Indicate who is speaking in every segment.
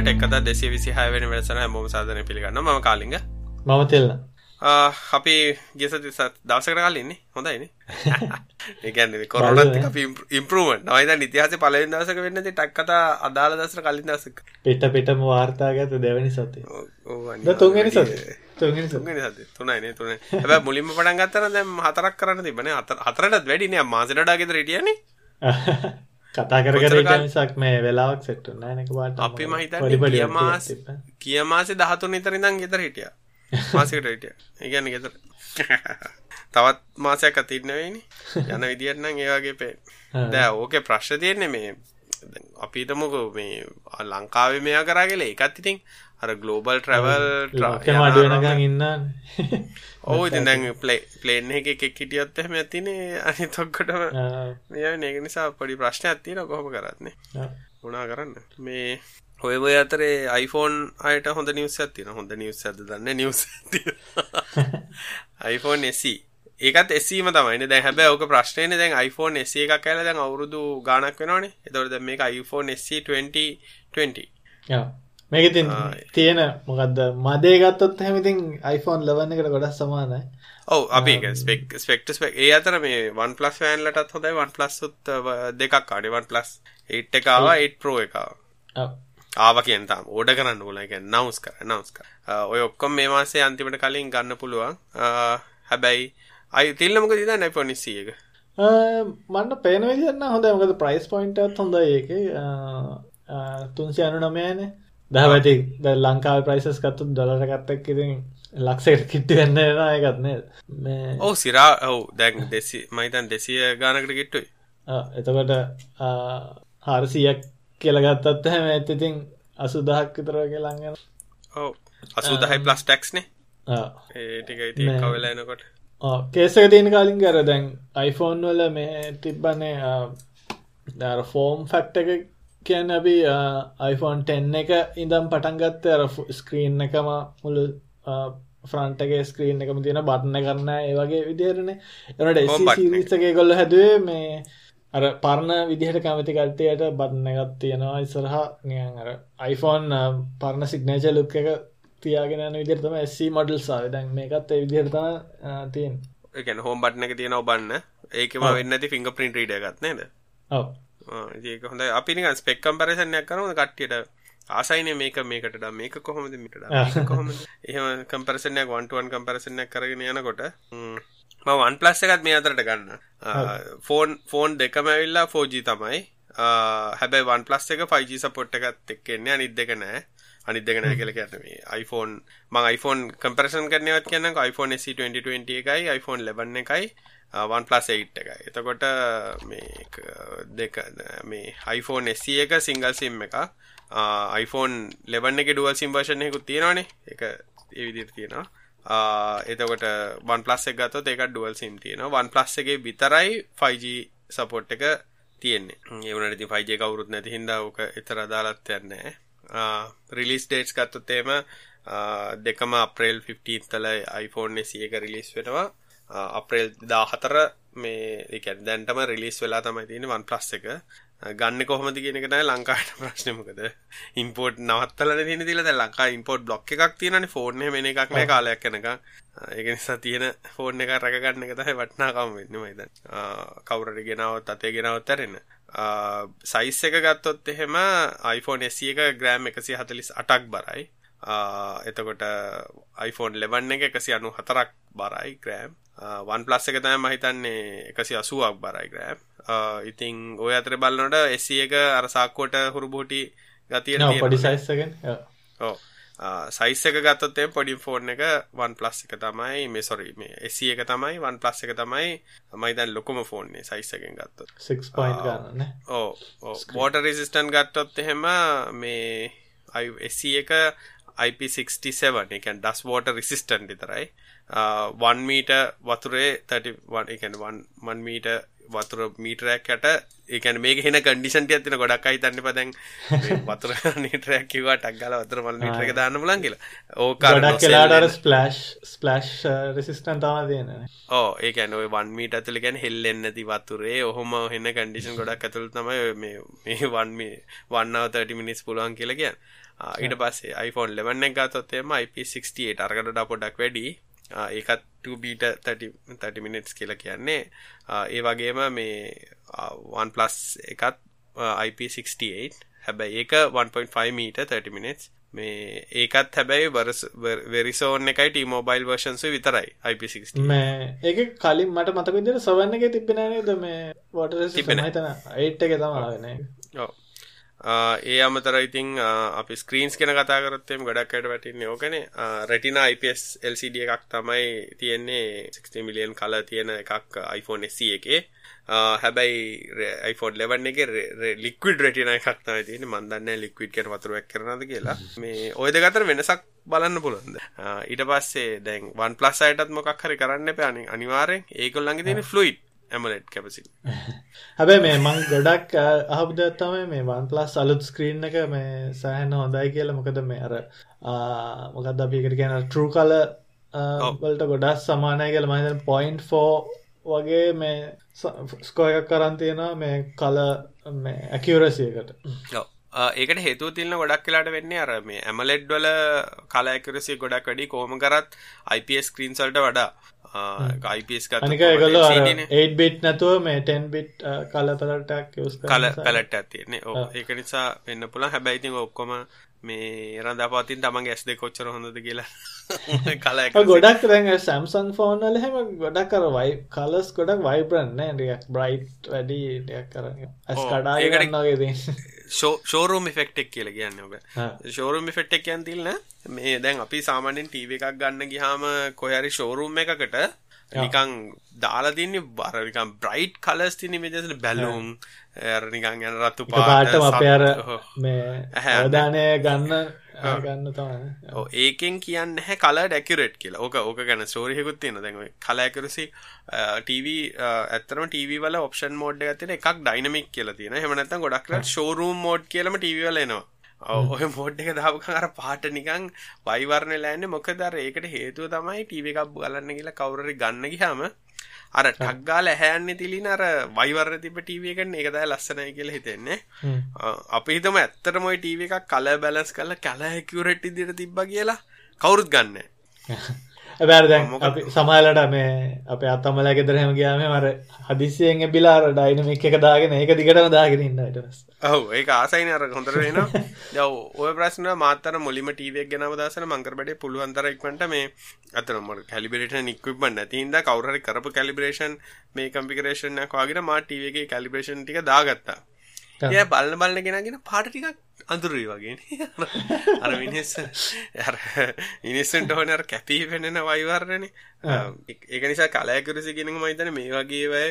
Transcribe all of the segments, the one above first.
Speaker 1: කියලා ටෙක්කත දෙසේ විසි හයවෙන වෙසන මොම සාධන පිළිගන්න ම කාලිග.
Speaker 2: මම තෙල්න්න
Speaker 1: අපි ගෙස දවසකට කලින්නේ හොඳයින ඒගැන්න කොරනත් ඉම්පරුවන් නවයිද නිතිහස පලවෙන් දසක වෙන්න ටක්කත අදාල දසර කලින් දසක
Speaker 2: පිට පිටම වාර්තාගත දෙවැනි සතේ තුන්ගනි සතේ
Speaker 1: තුනයින තුන හැබ මුලින්ම පටන් ගත්තර දැම් හතරක් කරන්න තිබන හතරට වැඩින මාසටඩාගෙත රටියන
Speaker 2: කතා කර මිසක් මේ වෙලාවක් සෙට්ට නෑනක වාට
Speaker 1: අපි මහිත කියමාස කියමාසේ දහතුන් නිතරිඳම් ගෙතර හිටිය. මාසකට හිටිය. ඒගැන ගෙතර තවත් මාසයක් අතිරනවෙනි යන විදිරනම් ඒවාගේ පේ දැ ඕක ප්‍රශ්්‍ය තියෙන්නේ මේ අපිටමක මේ ලංකාව මෙයා කරාගල එකත් ඉතින් අර ගලෝබල් ට්‍රවල්
Speaker 2: අඩුවනග ඉන්න
Speaker 1: ඕ ඉති දැන් පලේ පලේන් එක එකක් හිටියොත් එහෙම ඇතිනේ. අනි තොක්කටම මෙය ඒක නිසා පොඩි ප්‍රශ්න ඇත්තින කොහොම කරත්න්නේ උනා කරන්න? මේ ඔය ඔය අතරේ iPhone අයට හොඳ නිවස් ඇතින හොඳ නිවස් ඇද දන්න නිවස් iPhone SE. ඒකත් එසීම තමයි දැ හැබ ඕක ප්‍රශ්නයන දැන් iPhone SE එකක් කැල දැන් අවුරුදු ගානක් වෙනවානේ. එතවට දැ මේ iPhone SE 2020
Speaker 2: මේක තින් තියෙන මොකක්ද මදේ ගත්තොත් හැමිතින් iPhone ලවන්න එකට ගොඩක් සමානයි.
Speaker 1: ඔව අපි ස්පෙක් ස්පෙක්ට ස්පෙක් ඒ අතර මේ වන් පලස් ෑන්ලටත් හොඳයි. පලස් සුත් දෙකක් කාඩිවන් පලස් ඒට් එකවා ඒට් ප්‍රෝ එකවා ආව. කියන්තාම් ඕඩ කරන්න ෝල එක නවස් කර නවස් කර ඔය ඔක්කොම් මේ මාසේ අන්තිමට කලින් ගන්න පුළුවන්. හැබැයි අයි තිල්ලමක දිද නැපොනිස්සි එක?
Speaker 2: මන්න පේන විදින්න හොඳ මොකද ප්‍රයිස් පොයින්ටත් හොඳ ඒක. තුන්සි අනු දහවැති ද ලංකාව ප්‍රයිසස් කත්තු දොලට ගත්තක් ඉතින් ලක්සට කිට්ටි වෙන්න නායකත්නේ
Speaker 1: ඕ සිරා ඔවු දැන් දෙසි මයිතන් දෙසිය ගානකට කිට්ටුයි.
Speaker 2: එතකොට හාරසියක් කියලගත්තත් හැම ඇත්තඉතින් අසු දහක් විතර කියලංගෙන
Speaker 1: ඔව අසු දහයි ප්ලස් ටක්ස්නේ ඒටික කවලනකොට
Speaker 2: කේසක තියෙන කාලින් කර දැන් iPhoneෆෝන් වල මේ තිබ්බන්නේ ෆෝම් ෆක්ට එක කියන්න අපි iPhone 10 එක ඉඳම් පටන්ගත්ත අර ස්ක්‍රීන් එකම මුළු ෆ්‍රන්ටගේ ස්ක්‍රීන් එකම තියෙන බට්න කරන්න ඒ වගේ විදිරණ එනට ඒ කොල්ල හැදුවේ මේ අර පරණ විදිහට කැමති කට්ටයට බන්න එකත් තියෙනවා ඉස්සරහ. නියන් අර iPhoneෆෝන් පරණ සිගනේච ලුක් එක තියාගෙන විදිරතම SC මොඩල් සාව දැන් මේකත් ඒ විදිහරතම තියෙන්
Speaker 1: එකන හෝම් බට්න එක තියෙන ඔබන්න. ඒකම වෙන්න ඇති ෆිංග පින්ට ීඩ ගත්නේද ඒක හොඳ අපි ස්පෙක් කම්පරසනයක් කරන කට්ටියට ආසයින මේක මේකට මේක කොහොමද මිට කොහොම එහම කම්පරසනයක් වන්ටුවන් කම්පරසනයක් කරගෙන යනකොට වන් ප්ලස් එකත් මේ අතරට ගන්න. ෆෝන් ෆෝන් දෙකම ඇවිල්ලා ෆෝජී තමයි. හැබැයි වන් ප්ලස් එක ෆයිජ සපොට් එකත් එක්කෙන්නේ අනිත් දෙක නෑ. අනිත් දෙක නෑ කියල කියන්න මේ iPhone මං iPhone කම්පරසන් කරනවත් කියන්න iPhone SE 2020 එකයි iPhone 11 එකයි වන් ප්ලස් 8 එකයි. එතකොට uh, මේ uh, දෙක uh, මේ iPhone SE එක සිංගල් සිම් එක iPhone 11 එක ඩුවල් සිම් වර්ෂන් එකකුත් තියෙනවානේ. එක ඒ විදිහට තියෙනවා. එතකොට වන් පලස් එක ගත්තොත් ඒක ඩුවල් සිම් තියෙනවා. වන් පලස් එකේ විතරයි 5G සපෝට් එක තියෙන්නේ. ඒ වුණාට ඉතින් 5G කවුරුත් නැති හින්දා ඕක එතර අදාළත් යන්නේ රිලීස් ඩේට්ස් ගත්තොත් එහෙම දෙකම අප්‍රේල් 15 තල iPhone SE එක රිලීස් වෙනවා. අප්‍රේල් 14 මේ ඒ කියන්නේ දැන්ටම රිලීස් වෙලා තමයි තියෙන්නේ OnePlus එක. ගන්න කොහොමද කියන එක තමයි ලංකාවට ප්‍රශ්නේ. මොකද ඉම්පෝට් නවත්තලා තියෙන දැන් ලංකා ඉම්පෝට් බ්ලොක් එකක් තියෙනනේ එකේ වෙන එකක් නෑ කාලයක් යනකම්. ඒක නිසා තියෙන ෆෝන් එක රැක ගන්න එක තමයි වටිනාකම වෙන්නේ මම හිතන්නේ කවුරු හරි ගෙනාවොත් අතේ ගෙනාවොත් ඇරෙන්න සයිස් එක ගත්තොත් එහෙම iPhone SE එක ග්‍රෑම් 148ක් බරයි. එතකොට iPhone 11 එක 194ක් බරයි ග්‍රෑම් වන් ප්ලස් එක තමයි මම හිතන්නේ 180ක් බරයි ග්‍රෑම් ඉතින් ඔය අතර බලනොට එසි එක අර සාක්කුවට හුරුබෝටි ගතියට
Speaker 2: පොඩි සයිස්සගෙන්
Speaker 1: ඕ සයිස් එක ගත්තොත්තේ පොඩි ෆෝන් එක වන් ප්ලස් එක තමයි මේ සොරි මේ එසි එක තමයි වන් ප්ලස් එක තමයි මයි දැන් ලොකුම ෆෝන්නේ සයිස්සගෙන් ගත්තොත්. ඕ වෝට රිසිස්ටන් ගත්තොත් එහෙම මේ එසි එක IP67 එකන් ඩස් වෝට රිසිස්ටන් විතරයි 1 මීට වතුරේ 31 1 මීට වතුර මීටරයක් යට ඒකන මේක හෙන කඩිෂන්ට ඇතින ගොඩක් අයි තන්න පදැන් වතුර නිටරයක් කිවා ටක්ගල වතර මල් නිටරක දාන්න පුලන් කියලා. ඕක
Speaker 2: කලාට ස්පලස්් ස්පලස්් රෙසිස්ටන් තම දයන
Speaker 1: ඕ ඒකන ඔය වන් මීට ඇතුල ගැන හෙල්ලෙන්න ඇති වතුරේ. ඔහොම හෙන්න කඩිෂන් ගොඩක් ඇතුළ තමයි මේ වන්මේ වන්නාව 30 මිනිස් පුළුවන් කියලා කියන්න. ඊට පස්සේ iPhone 11 එක ගත්තොත් එම IP68 අරකට පොඩක් වැඩි ඒකත් 2බීට 30 මිනිටස් කියලා කියන්නේ. ඒ වගේම මේ 1+ එකත් IP68 හැබැයි ඒක 1.5 මීට 30 මිනිටස් මේ ඒකත් හැබැයි වෙරිසෝන් එකයි ටීමෝබයිල් වර්ෂන්සු විතරයි IP60
Speaker 2: මේ ඒක කලින් මට මතක විදිහට සවන්න එක තිබෙන්නේ නේද? මේ වෝටර් සිස්ටම් හිතන 8 එක තමයි ආවේ
Speaker 1: ඔව් ඒ අමතර ඉතින් අපි ස්ක්‍රීන්ස් කෙන කතා කරත්තෙම ගොඩක්කට වැටින්නේ ඕකන. රටින IPS LCD එකක් තමයි තියෙන්නේ. 60 මිලියන් කල තියෙන එකක් iPhone SE එකේ. හැබැයි iPhone 11 එක ලික්විඩ් රටින එකක් තමයි තියෙන මන්දන්න ලික්විඩ් කෙන වතුරුවක් කරනද කියලා. මේ ඔය දෙකතර වෙනසක් බලන්න පුළුවන්ද? ඊට පස්සේ දැන් 1+ අයටත් මොකක් හරි කරන්න එපා අනිවාර්යෙන්. ඒගොල්ලන්ගේ තියෙන ෆ්ලුයිඩ් ඇමලට් කැපසි
Speaker 2: හැබැයි මේ මං ගොඩක් අහබදත්තමයි මේ වන් ප්ලස් අලුත් ස්ක්‍රීන් එක මේ සෑහන හොඳයි කියලා. මොකද මේ අර මොකද අපිකට කියන ටරු කල වලට ගොඩක් සමානය කියල මහිත පොයින්් ෆෝ වගේ මේ ස්කෝ එකක් කරන් තියෙනවා මේ කල ඇකිවරසියකට
Speaker 1: ඒකට හේතු තිල්න ගොඩක් කියලාට වෙන්නේ අර මේ ඇමලෙඩ් වල කලඇකරසිය ගොඩක් වැඩි. කෝම කරත් IPS ස්ක්‍රීන්සල්ට වඩා
Speaker 2: ගයිපස් අනික ගොල 8 බිට් නැතුව මේ 10 බිට් කල පලටක්
Speaker 1: කල පැලට ඇතියන්නේ ඕ ඒක නිසා වෙන්න පුළන් හැබැයිතින් ඔක්කොම මේ රඳාපතින් තමන්ගේ ඇස් දෙ කොච්චර හොඳද කියලා
Speaker 2: කල ගොඩක් රැඟ සැම්සන් ෆෝනල හෙම ගොඩක් කර වයි කලස් ගොඩක් වයිබරන්න ඩියක් බ්‍රයිට් වැඩි ඩයක් කරන්න ඇස් කඩාගන්නගේ
Speaker 1: ෂෝරූම් ෆෙක්ටෙක් කියල කියන්න ඔබ. ෂෝරූම් ෆෙක්ටෙක් කියන් තිල්න මේ දැන් අපි සාමාන්‍යෙන් ටීව එකක් ගන්න ගිහාම කොහරි ෂෝරූම් එකකට නිකං දාලා තින්නේ බරනිකම් බ්‍රයිට් කලස් තින මෙදසන බැලුම් නිකං යන රත්තු
Speaker 2: පාට අපයාර මේ ඇදානය ගන්න ගන්න තම
Speaker 1: ඒකෙන් කියන්න හැ කල ඩැකරට් කියලා. ඕක ඕක ගැන සෝරියකුත් තියෙන දැම කලෑකරසි ටව ඇතරම ටව වල ඔප්ෂන් මෝඩ් ඇතින එකක් ඩයිනමික් කියලා තියෙන හෙමනත්තම් ගොඩක්ලට ෂෝරූම් මෝඩ් කියලම ටවල එනවා. ඔය මෝඩ් එක දාපුකන් අර පාට නිකන් වයිවර්ණ ලෑන්නේ. මොකද අර ඒකට හේතුව තමයි ටීවී එකක් බලන්න කියලා කවුරු හරි ගන්න ගියාම අර ටක් ගාලා ඇහැන්නේ තිලින අර වයිවර්ණ තිබ්බ ටීවී එකෙන් ඒක තමයි ලස්සනයි කියලා හිතෙන්නේ. අපි හිතමු ඇත්තටම ওই ටීවී එකක් කලර් බැලන්ස් කරලා කලර් ඇකියුරේට් විදිහට තිබ්බා කියලා කවුරුත් ගන්නෑ.
Speaker 2: බැර දැන් අපි සමහලට මේ අප අත්තමල ගෙදරහම ගයාම මර හදිසියෙන් බිලාර ඩයිනමික් එක දාගෙන ඒක දිගටම දාගෙන ඉන්නටස්
Speaker 1: ඔහු ඒ ආසයින අර හොඳර වෙන දව ඔය ප්‍රශ්න මාතර මුලිම ටීවක් ගෙනව දසන මංකරබඩේ පුළුවන්තරක්මට මේ අතනම කැලිබෙට නික්විප නැතින්ද කවරහරි කරපු කැලිබ්‍රේෂන් මේ කම්පිකරේෂන්යක් වගේ මා ටීවගේ කැලිබ්‍රේෂන් ටික දාගත්තා. එය බලන්න බලන්න ගෙනගෙන පාට ටිකක් අඳුරී වගේ අර මිනිස් මිනිස්සන්ට හොනර කැපී පෙනෙන වයිවර්ණන ඒක නිසා කලයකරසි ගෙනක මයිතන මේ වගේවය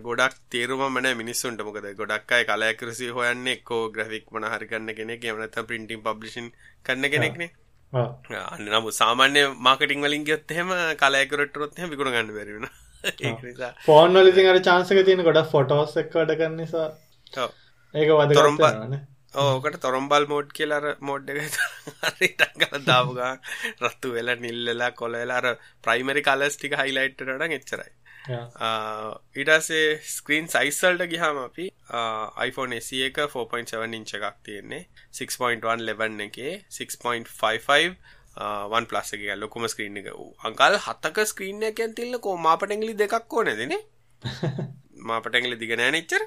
Speaker 1: ගොඩක් තේරුම මන මිනිස්සුන්ට. මොකද ගොඩක් අයි කලයකරසි හොයන්න එක්කෝ ග්‍රෆික් මන හරිකන්න කෙනෙ එමනත පින්ටිම් පබ්ලිෂන් කන්න කෙනෙක්නේ අන්න නමු සාමාන්‍ය මාකටිං වලින් ගත්තහෙම කලයකරටරොත්හ විකුණ ගන්න බැරිවෙන
Speaker 2: ෆෝන් වලිතින් අර චාන්සක තියෙන ගොඩ ෆොටෝස් එක් වැඩ කරන්න නිසා ඒක වද
Speaker 1: ඕකට තොරම්බල් මෝඩ් කියලර මෝඩ් එක හරිටක්ගල දාවගා රත්තු වෙලා නිල්ලලා කොලවෙලාර ප්‍රයිමරි කලස් ටික හයිලයිට්ටට එච්චරයි. ඉඩසේ ස්ක්‍රීන් සයිස්සල්ට ගිහාම අපි iPhone SE එක 4.7 ඉංච එකක් තියෙන්නේ. 6.1 ලෙවන් එකේ 6.55 වන් ප්ලස් එක ලොකුම ස්ක්‍රීන් එක. අංකල් හත්තක ස්ක්‍රීන් එකෙන් තිල්ල කෝ මාපටැගලි දෙකක් ඕන දෙන මාපටැගලි දිගනෑ නිච්චර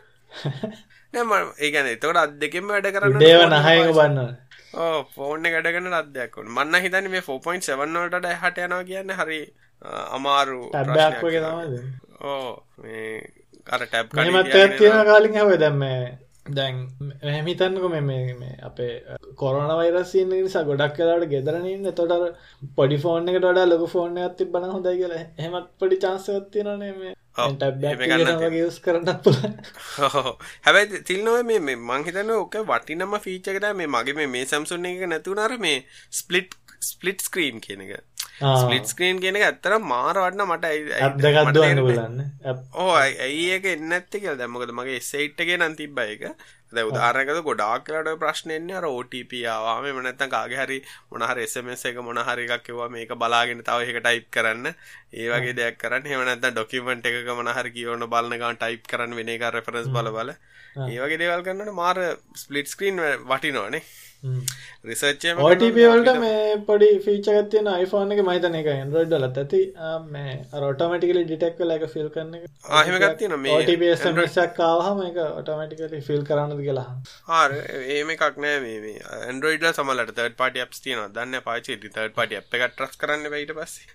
Speaker 1: නැම ඒගැන එතකට අත් දෙකෙම වැඩ කරන්න
Speaker 2: දේව නහයක බන්න
Speaker 1: ඕ ෆෝර්න ගඩගන්න අදයක්කුන් මන්න හිතන මේ 4.7ට හට යනවා කියන්න හරි අමාරු ඕ අර ටැබ්
Speaker 2: තියෙන කාලින් හව දැම්ම දැන් හැමිතන්නක මේ අපේ කොරන වෛරසින නිසා ගොඩක් කලාට ගෙදරනින් තොට පොඩි ෆෝන් එකට වඩා ලොක ෆෝර්න ඇති බන හොඳයි කියලා. හෙමත් පොඩි චාන්සවත්තිනනේ මේ ස් කරන්න
Speaker 1: හැබැයි තිල්නව මේ මංහිතන ඕක වටිනම ෆීචකට මේ මගේ මේ සම්සුන් එක නැතුනර මේ ස්පලිට් ස්පලිට් ස්ක්‍රීන් කියන එක. ස්පලිට් ස්ක්‍රීන් කියන ඇත්තර මාර වටන මට
Speaker 2: දෙගත්දුවන්න බලන්න
Speaker 1: ඕ ඇයි ඒක එන්න ඇත්ති කියල්. දැමකද මගේ සෙයිට්ගේ නම් තිබ්බ එක ද උදාරනකද ගොඩාක්ලට ප්‍රශ්නයන්නේ අර OTP ආවාම. මනත්තන් කාගේ හරි මොනහර එසමස් එක මොනහරි එකක් කිව්වා මේක බලාගෙන තව එක ටයිප් කරන්න ඒ වගේ දෙයක් කරන්න. හෙමනත්ත ඩොකිමෙන්ට් එක මනහර කියවන බලනගන් ටයිප් කරන්න වෙන එක රෙෆරන්ස් බල බල. ඒ වගේ දේවල් කරන්නට මාර ස්පලිට් ස්ක්‍රීන් වටිනවානේ.
Speaker 2: රිසර්ච් OTPවලට මේ පොඩි ෆීචගත් තියෙන iPhone එක මහිතන එක Android වලත් ඇති. මේ අර ඔටෝමැටිකලි ඩිටෙක්ට් වෙලා එක ෆිල් කරන එක.
Speaker 1: ආ එහෙම එකක් තියෙනවා. මේ
Speaker 2: OTP SMS එකක් ආවහම ඒක ඔටෝමැටිකලි ෆිල් කරන්නද කියලා
Speaker 1: ආ එහෙම එකක් නෑ මේ මේ Android වල සමහරවිට third party apps තියෙනවා. දන්නේ පාවිච්චි third party app එකක් trust කරන්න බෑ ඊට පස්සේ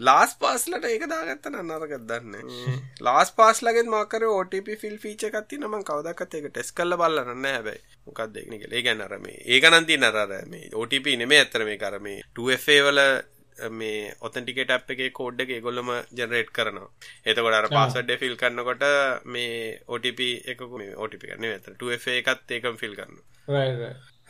Speaker 1: ලාස් පාස්ලට ඒක දාගත්තන නරකත් දන්න? ලාස් පාස්ලගෙත් මකර OTP ෆිල් ෆීච එකත්ති නම කවදක්ත් ඒක ටෙස් කල්ල බල්ලන්න හැබයි. මොකක් දෙක්න කළ ඒ ගැන්න අරම ඒකනන්ති නරර මේ OTP නෙමේ ඇත්තර මේ කරම 2FA වල මේ ඔතන්ටිකට අප් එකේ කෝඩ් එක ඒගොල්ලම ජෙනරේට් කරනවා. එතකොට අර පාස්වර්ඩ් ෆිල් කරනකොට මේ OTP එකක මේ OTP කරන්නේ නැත්නම් 2FA එකත් ඒකම ෆිල් කරනවා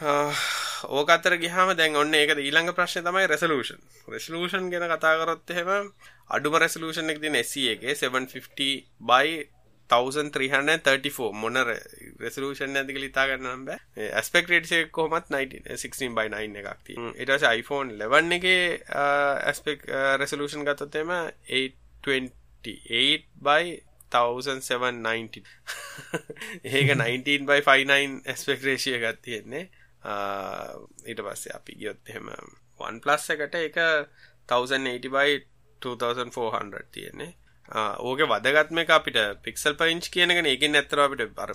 Speaker 2: right right
Speaker 1: ඕක අතර ගිහාම දැන් ඔන්න ඒක ඊළඟ ප්‍රශ්නේ තමයි රෙසලූෂන් රෙසලූෂන් ගැන කතා කරොත් එහෙම අඩුම රෙසලූෂන් එක තියෙන SE එකේ 750 by 1334 මොන රෙසලූෂන් නැති කියලා හිතා ගන්න නම් බෑ. ඇස්පෙක්ට් රේට්ස් එක කොහොමත් 19 16 by 9 එකක් තියෙනවා. ඊට පස්සේ iPhone 11 එකේ ඇස්පෙක්ට් රෙසලූෂන් ගත්තොත් එහෙම 828 by 1790 ඒක 19 by 59 ඇස්පෙක්ට් රේෂියෝ එකක් තියෙන්නේ ඊට පස්සේ අපි ගියොත් එහෙම 1+ එකට ඒක 1080 by 2400 තියෙන්නේ. ඕක වදගත්ම එක අපිට පික්සල් පයින්ච් කියනගෙන ඒකින් ඇත්තර අපිට අර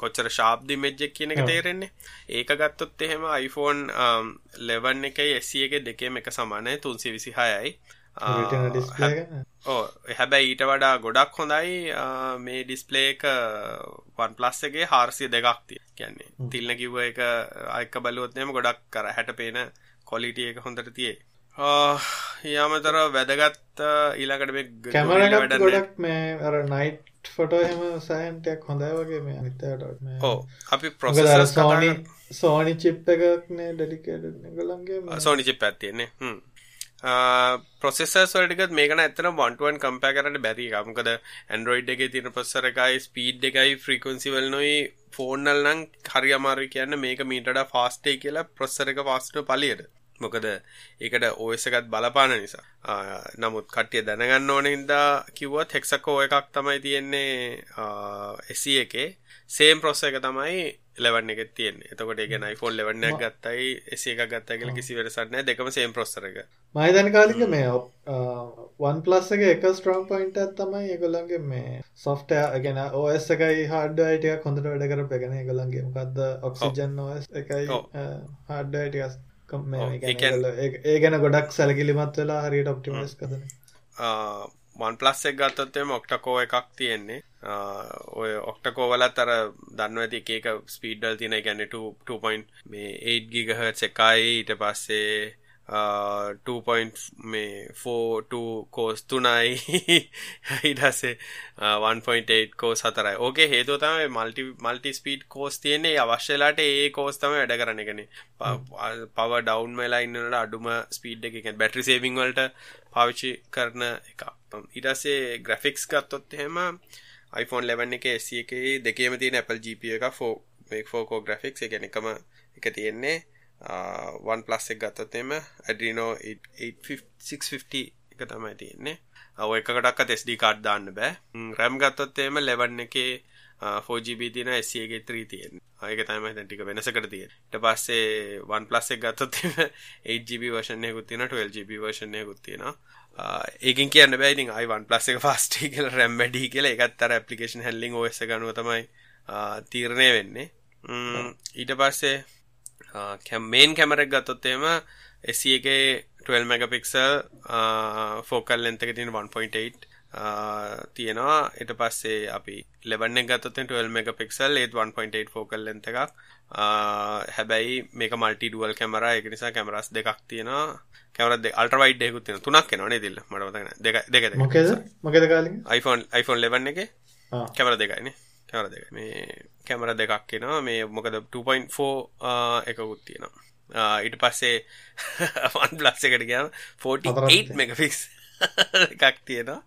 Speaker 1: කොච්චර ශාප් දිමෙජ්ජක් කියන එක තේරෙන්නේ. ඒක ගත්තොත් එහෙම iPhone 11 එකයි SE එක දෙකේම එක සමානයි. 326යි ඕ හැබැයි ඊට වඩා ගොඩක් හොඳයි මේ ඩිස්පලේක වන් ප්ලස් එකගේ හාර්සිය දෙකක් තිය කියන්නේ තිල්න කිව්ව එක අයික බලුවත්නයම ගොඩක් කර හැට පේන කොලිටිය එක හොඳට තියේ යාමතර වැදගත් ඊළඟට මේ
Speaker 2: කැමරට ගොඩක් මේ අර නයිට් ෆොටෝ හෙම සයන්ටයක් හොඳයි වගේ මේ අනිතට
Speaker 1: ඕ අපි ප්‍රොසෙස
Speaker 2: සෝනි චිප් එකක්නේ ඩෙඩිකේට ගොලන්ගේ
Speaker 1: සෝනි චිප් ඇත්තියෙන්නේ හම් ප්‍රොසෙසර්ස් වලටිකත් මේකන ඇත්තන වන්ටුවන් කම්පෑ කරට බැරි මොකද ඇන්ඩරෝයිඩ් එක තින පොස්සර එකයි ස්පීඩ් එකයි ෆ්‍රීකන්සිවල් නොයි ෆෝන්නල් නම් හරි අමාරු කියන්න මේක මීටඩ ෆාස්ටේ කියලා ප්‍රොස්සර එක ෆාස්ට පලියට මොකද ඒකට ඕස එකත් බලපාන නිසා. නමුත් කට්ටිය දැනගන්න ඕන හින්දා කිව්වත් හෙක්සකෝ එකක් තමයි තියෙන්නේ එසි එකේ. සේම් ප්‍රොස්ස එක තමයි ලෙවන්න එක තියෙන් එතකොට එක නයිෆෝන් ලෙවන්නයක් ගත්තයි එසේ එකක් ගත්තා කියල කිසි වෙනසන්න දෙකම සේම් ප්‍රොස්සර එක.
Speaker 2: මයිදන කාලික මේ වන් ප්ලස් එක එක ස්ට්‍රෝම් පයින්ට තමයි ඒගොල්ලන්ගේ මේ සොෆ්ට ගැන ඕස් එකයි හාඩ අයිටිය කොඳට වැඩ කර පැගෙන ගොලන්ගේ මොකක්ද ඔක්සිජන් ෝස් එකයි හාඩ අයිටියස් ඒ ගැන ගොඩක් සැලකිලිමත් වෙලා හරියට ඔප්ටිමස් කදන
Speaker 1: වන් ප්ලස් එක ගත්තොත්තේ ඔක්ටකෝ එකක් තියෙන්නේ ඔය ඔක්ටකෝවලත් අර දන්න ඇති එක ස්පීඩල් තින ගැන 2.8 මේ 8 ගිගහ එකයි. ඊට පස්සේ 2.4 කෝස් තුනයි. හිඩසේ 1.8 කෝස් හතරයි. ඕකේ හේතු තමයි මල්ටි මල්ටි ස්පීඩ් කෝස් තියන්නේ. අවශ්‍යලාට ඒ කෝස් තම වැඩ කරන ගෙන පව ඩවන්් වෙලා ඉන්නට අඩුම ස්පීඩ් එක බැටරි සේවිං වලට පාවිච්චි කරන එක ඉටසේ ග්‍රෆික්ස් ගත්තොත් හෙම iPhone 11 එක SE එකේ දෙකේම තියෙන Apple GPU එක 4 මේ 4 core graphics. එක එකම එක තියෙන්නේ වන් ප්ලස් එක ගත්තොත් එම ඇඩිනෝ 650 එක තමයි තියෙන්නේ. ඔය එකකටක්කත් SD කාඩ් දාන්න බෑ. රැම් ගත්තොත් එම 11 එකේ 4GB තියෙන SE එකේ 3 තියෙන්නේ ඒක තමයි දැන් ටික වෙනසකට තියෙන්නේ. ඊට පස්සේ OnePlus එක ගත්තොත් 8GB version එකකුත් තියෙනවා 12GB version එකකුත් තියෙනවා. ඒකින් කියන්න බෑ. ඉතින් i OnePlus එක fast කියලා RAM වැඩි කියලා. ඒකත් අර application handling OS එක අනුව තමයි තීරණය වෙන්නේ. ඊට පස්සේ මේන් කැමරක් ගත්තොත් එම SE එකේ 12 megapixel focal length එක තියෙන 1.8 තියෙනවා. ඊට පස්සේ අපි 11 එක ගත්තොත් 12 megapixel ඒත් 1.8 focal length එකක්. හැබැයි මේක මල්ටි ඩුවල් කැමරා ඒක නිසා කැමරාස් දෙකක් තියෙනවා. කැමරා දෙක අල්ට්‍රා වයිඩ් එකකුත් තියෙනවා. තුනක් එනවා නේද ඉල්ල? මට මතක නැහැ දෙක දෙක දෙක
Speaker 2: මොකේද? මොකේද කාලේ
Speaker 1: iPhone iPhone 11 එකේ. කැමරා දෙකයිනේ කැමරා දෙක මේ කැමරා දෙකක් එනවා. මේ මොකද 2.4 එකකුත් තියෙනවා. ඊට පස්සේ වන් ප්ලස් එකට ගියාම 48 මෙගපික්ස් එකක් තියෙනවා.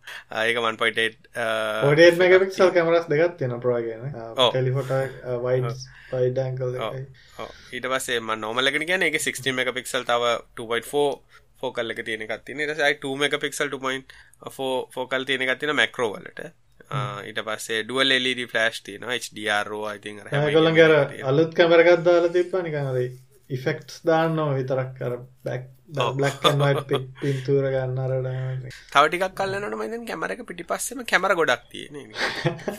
Speaker 1: ඒක 1.8
Speaker 2: 48 මෙගපික්සල් කැමරස් දෙකක් තියෙනවා ප්‍රෝ එකේ ටෙලිෆොටෝ වයිඩ් වයිඩ් ඇන්ගල්
Speaker 1: ඊට පස්සේ මම නෝමල් එකට කියන්නේ ඒකේ 16 මෙගපික්සල් තව 2.4 ෆෝකල් එක තියෙන එකක් තියෙන ඊට පස්සේ 2 මෙගපික්සල් 2.4 ෆෝකල් තියෙන එකක් තියෙන මැක්‍රෝ වලට. ඊට පස්සේ ඩුවල් LED ෆ්ලෑෂ් තියෙනවා HDR රෝ I think
Speaker 2: අර ඒගොල්ලන්ගේ අර අලුත් කැමරා එකක් දාලා තිබ්බා නිකන් අර ඉෆෙක්ට්ස් දාන්නවා විතරක් අර බැක් බ්ලැක් ඇන්ඩ් වයිට් පින්තූර ගන්න අර
Speaker 1: තව ටිකක් කල්ලනකොට මම දැන් කැමරා ගොඩක් තියෙන්නේ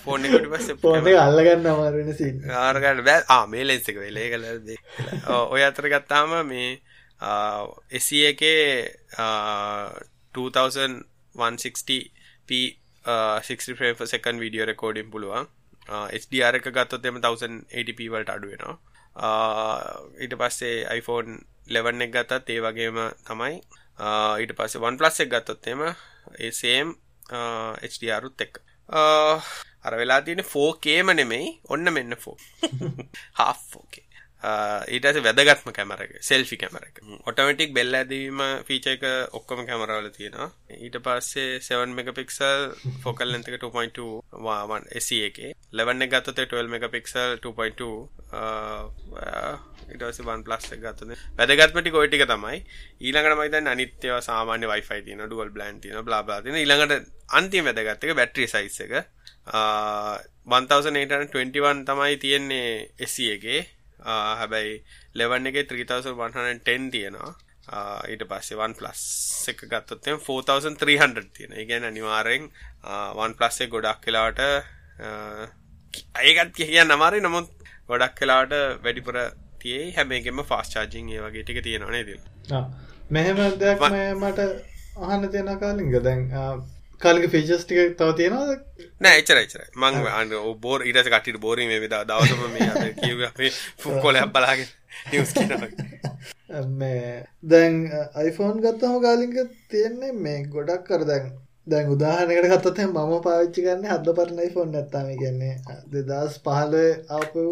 Speaker 1: ෆෝන් පිටිපස්සේ
Speaker 2: ෆෝන් එක අල්ලගන්න අමාරු වෙන සීන්
Speaker 1: අරගන්න බෑ. ආ මේ ලෙන්ස් එක වෙලේ ඒක ඔය අතර ගත්තාම මේ එසි එකේ 2160p 60 frame per second video recording පුළුවන්. HDR එක ගත්තොත් එම 1080p වලට අඩු වෙනවා. ඊට පස්සේ iPhone 11 එක ගත්තත් ඒ වගේම තමයි. ඊට පස්සේ OnePlus එක ගත්තොත් එම ඒ same HDR උත් එක්ක. අර වෙලා තියෙන 4Kම නෙමෙයි ඔන්න මෙන්න 4 half 4K ඊටස වැදගත්ම කැමර එක සෙල්ෆි කැමර එක. ඔටමටික් බෙල්ල ඇදවීම ෆීච එක ඔක්කොම කැමරවල තියෙනවා. ඊට පස්සේ 7 මෙගපික්සල් ෆොකල් ලෙන්තක 2.2 වාවන් එසි එක ලෙවන්න ගත්තත 12 මෙගපික්සල් 2.2 ඉටස වන් ප්ලස් ගත්තන වැදගත්මටි කොයිටික තමයි. ඊළඟට මයිතන් අනිත්‍යව සාමාන්‍ය වයිෆයි තින ඩුවල් බ්ලන්් තින බ්ලාබාතින ඊළඟට අන්තිම වැදගත්තක බැට්‍රි සයිස් එක. 1821 තමයි තියෙන්නේ එසි එකේ හැබැයි ලෙවන් එක 3110 තියෙනවා. ඊට පස්සේ වන් ප්ලස් එක ගත්තොත් 4300 තියෙන ඒ කියන්නේ අනිවාර්යෙන් වන් ප්ලස් එක ගොඩක් වෙලාවට ඒකත් කියන්න අමාරුයි. නමුත් ගොඩක් වෙලාවට වැඩිපුර තියෙයි හැම එකෙම ෆාස්ට් චාර්ජින් ඒ වගේ ටික තියෙනවා නේද?
Speaker 2: මෙහෙම දෙයක් මට අහන්න තියෙන කාලින්ග දැන් කාලික ෆීචස් ටික තව තියෙනවද?
Speaker 1: නෑ එච්චර එච්චර මං අන්න බෝර් ඊට පස්සේ කට්ටියට බෝරින් මේ විදා දවසම මේ අර කියුවේ අපේ ෆුක්කොලයක් බලාගෙන නිවුස් කියනවා.
Speaker 2: මේ දැන් iPhone ගත්තම කාලින්ක තියෙන්නේ මේ ගොඩක් කර දැන් දැන් උදාහරණයකට ගත්තොත් මම පාවිච්චි කරන්නේ හද පරණ iPhone නැත්තම්. ඒ කියන්නේ 2015 ආපු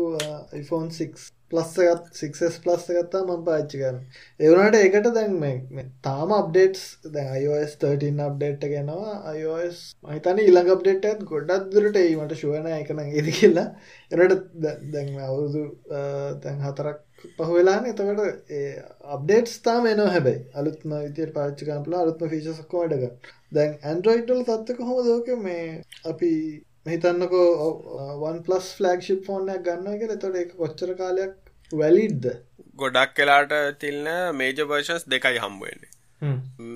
Speaker 2: iPhone 6 ප්ලස් එකත් 6s ප්ලස් එකත්තා මම පාච්චි කරන ඒවනට ඒකට දැන් මේ තාම අප්ඩේට්ස් දැන් iOS 13 අප්ඩේට් ගෙනවා iOS මහිතන ඉළඟ අප්ඩේට් ඇත් ගොඩක් දුරට ඒීමට ශුවන එකන ඉදි කියලා. එනට දැන් අවුරුදු තැන් හතරක් පහවෙලාන එතකට අප්ඩේට්ස් තාම එනවා හැබැයි. අලුත්ම විතියට පාච්චිකම්පලා අලුත්ම ෆිසස්කෝ වැඩග දැන් ඇන්ඩරෝයිඩ්ඩල් තත්වක හොම දෝක මේ අපි හිතන්නකෝ වන් පලස් ෆලක්ෂිප් ෆෝර්නයක් ගන්න එක තොට එක කොච්චර කාලයක් වැලිඩ්ද
Speaker 1: ගොඩක් කලාට තිල්න මේජ වර්ෂස් දෙකයි හම්බුවන්නේ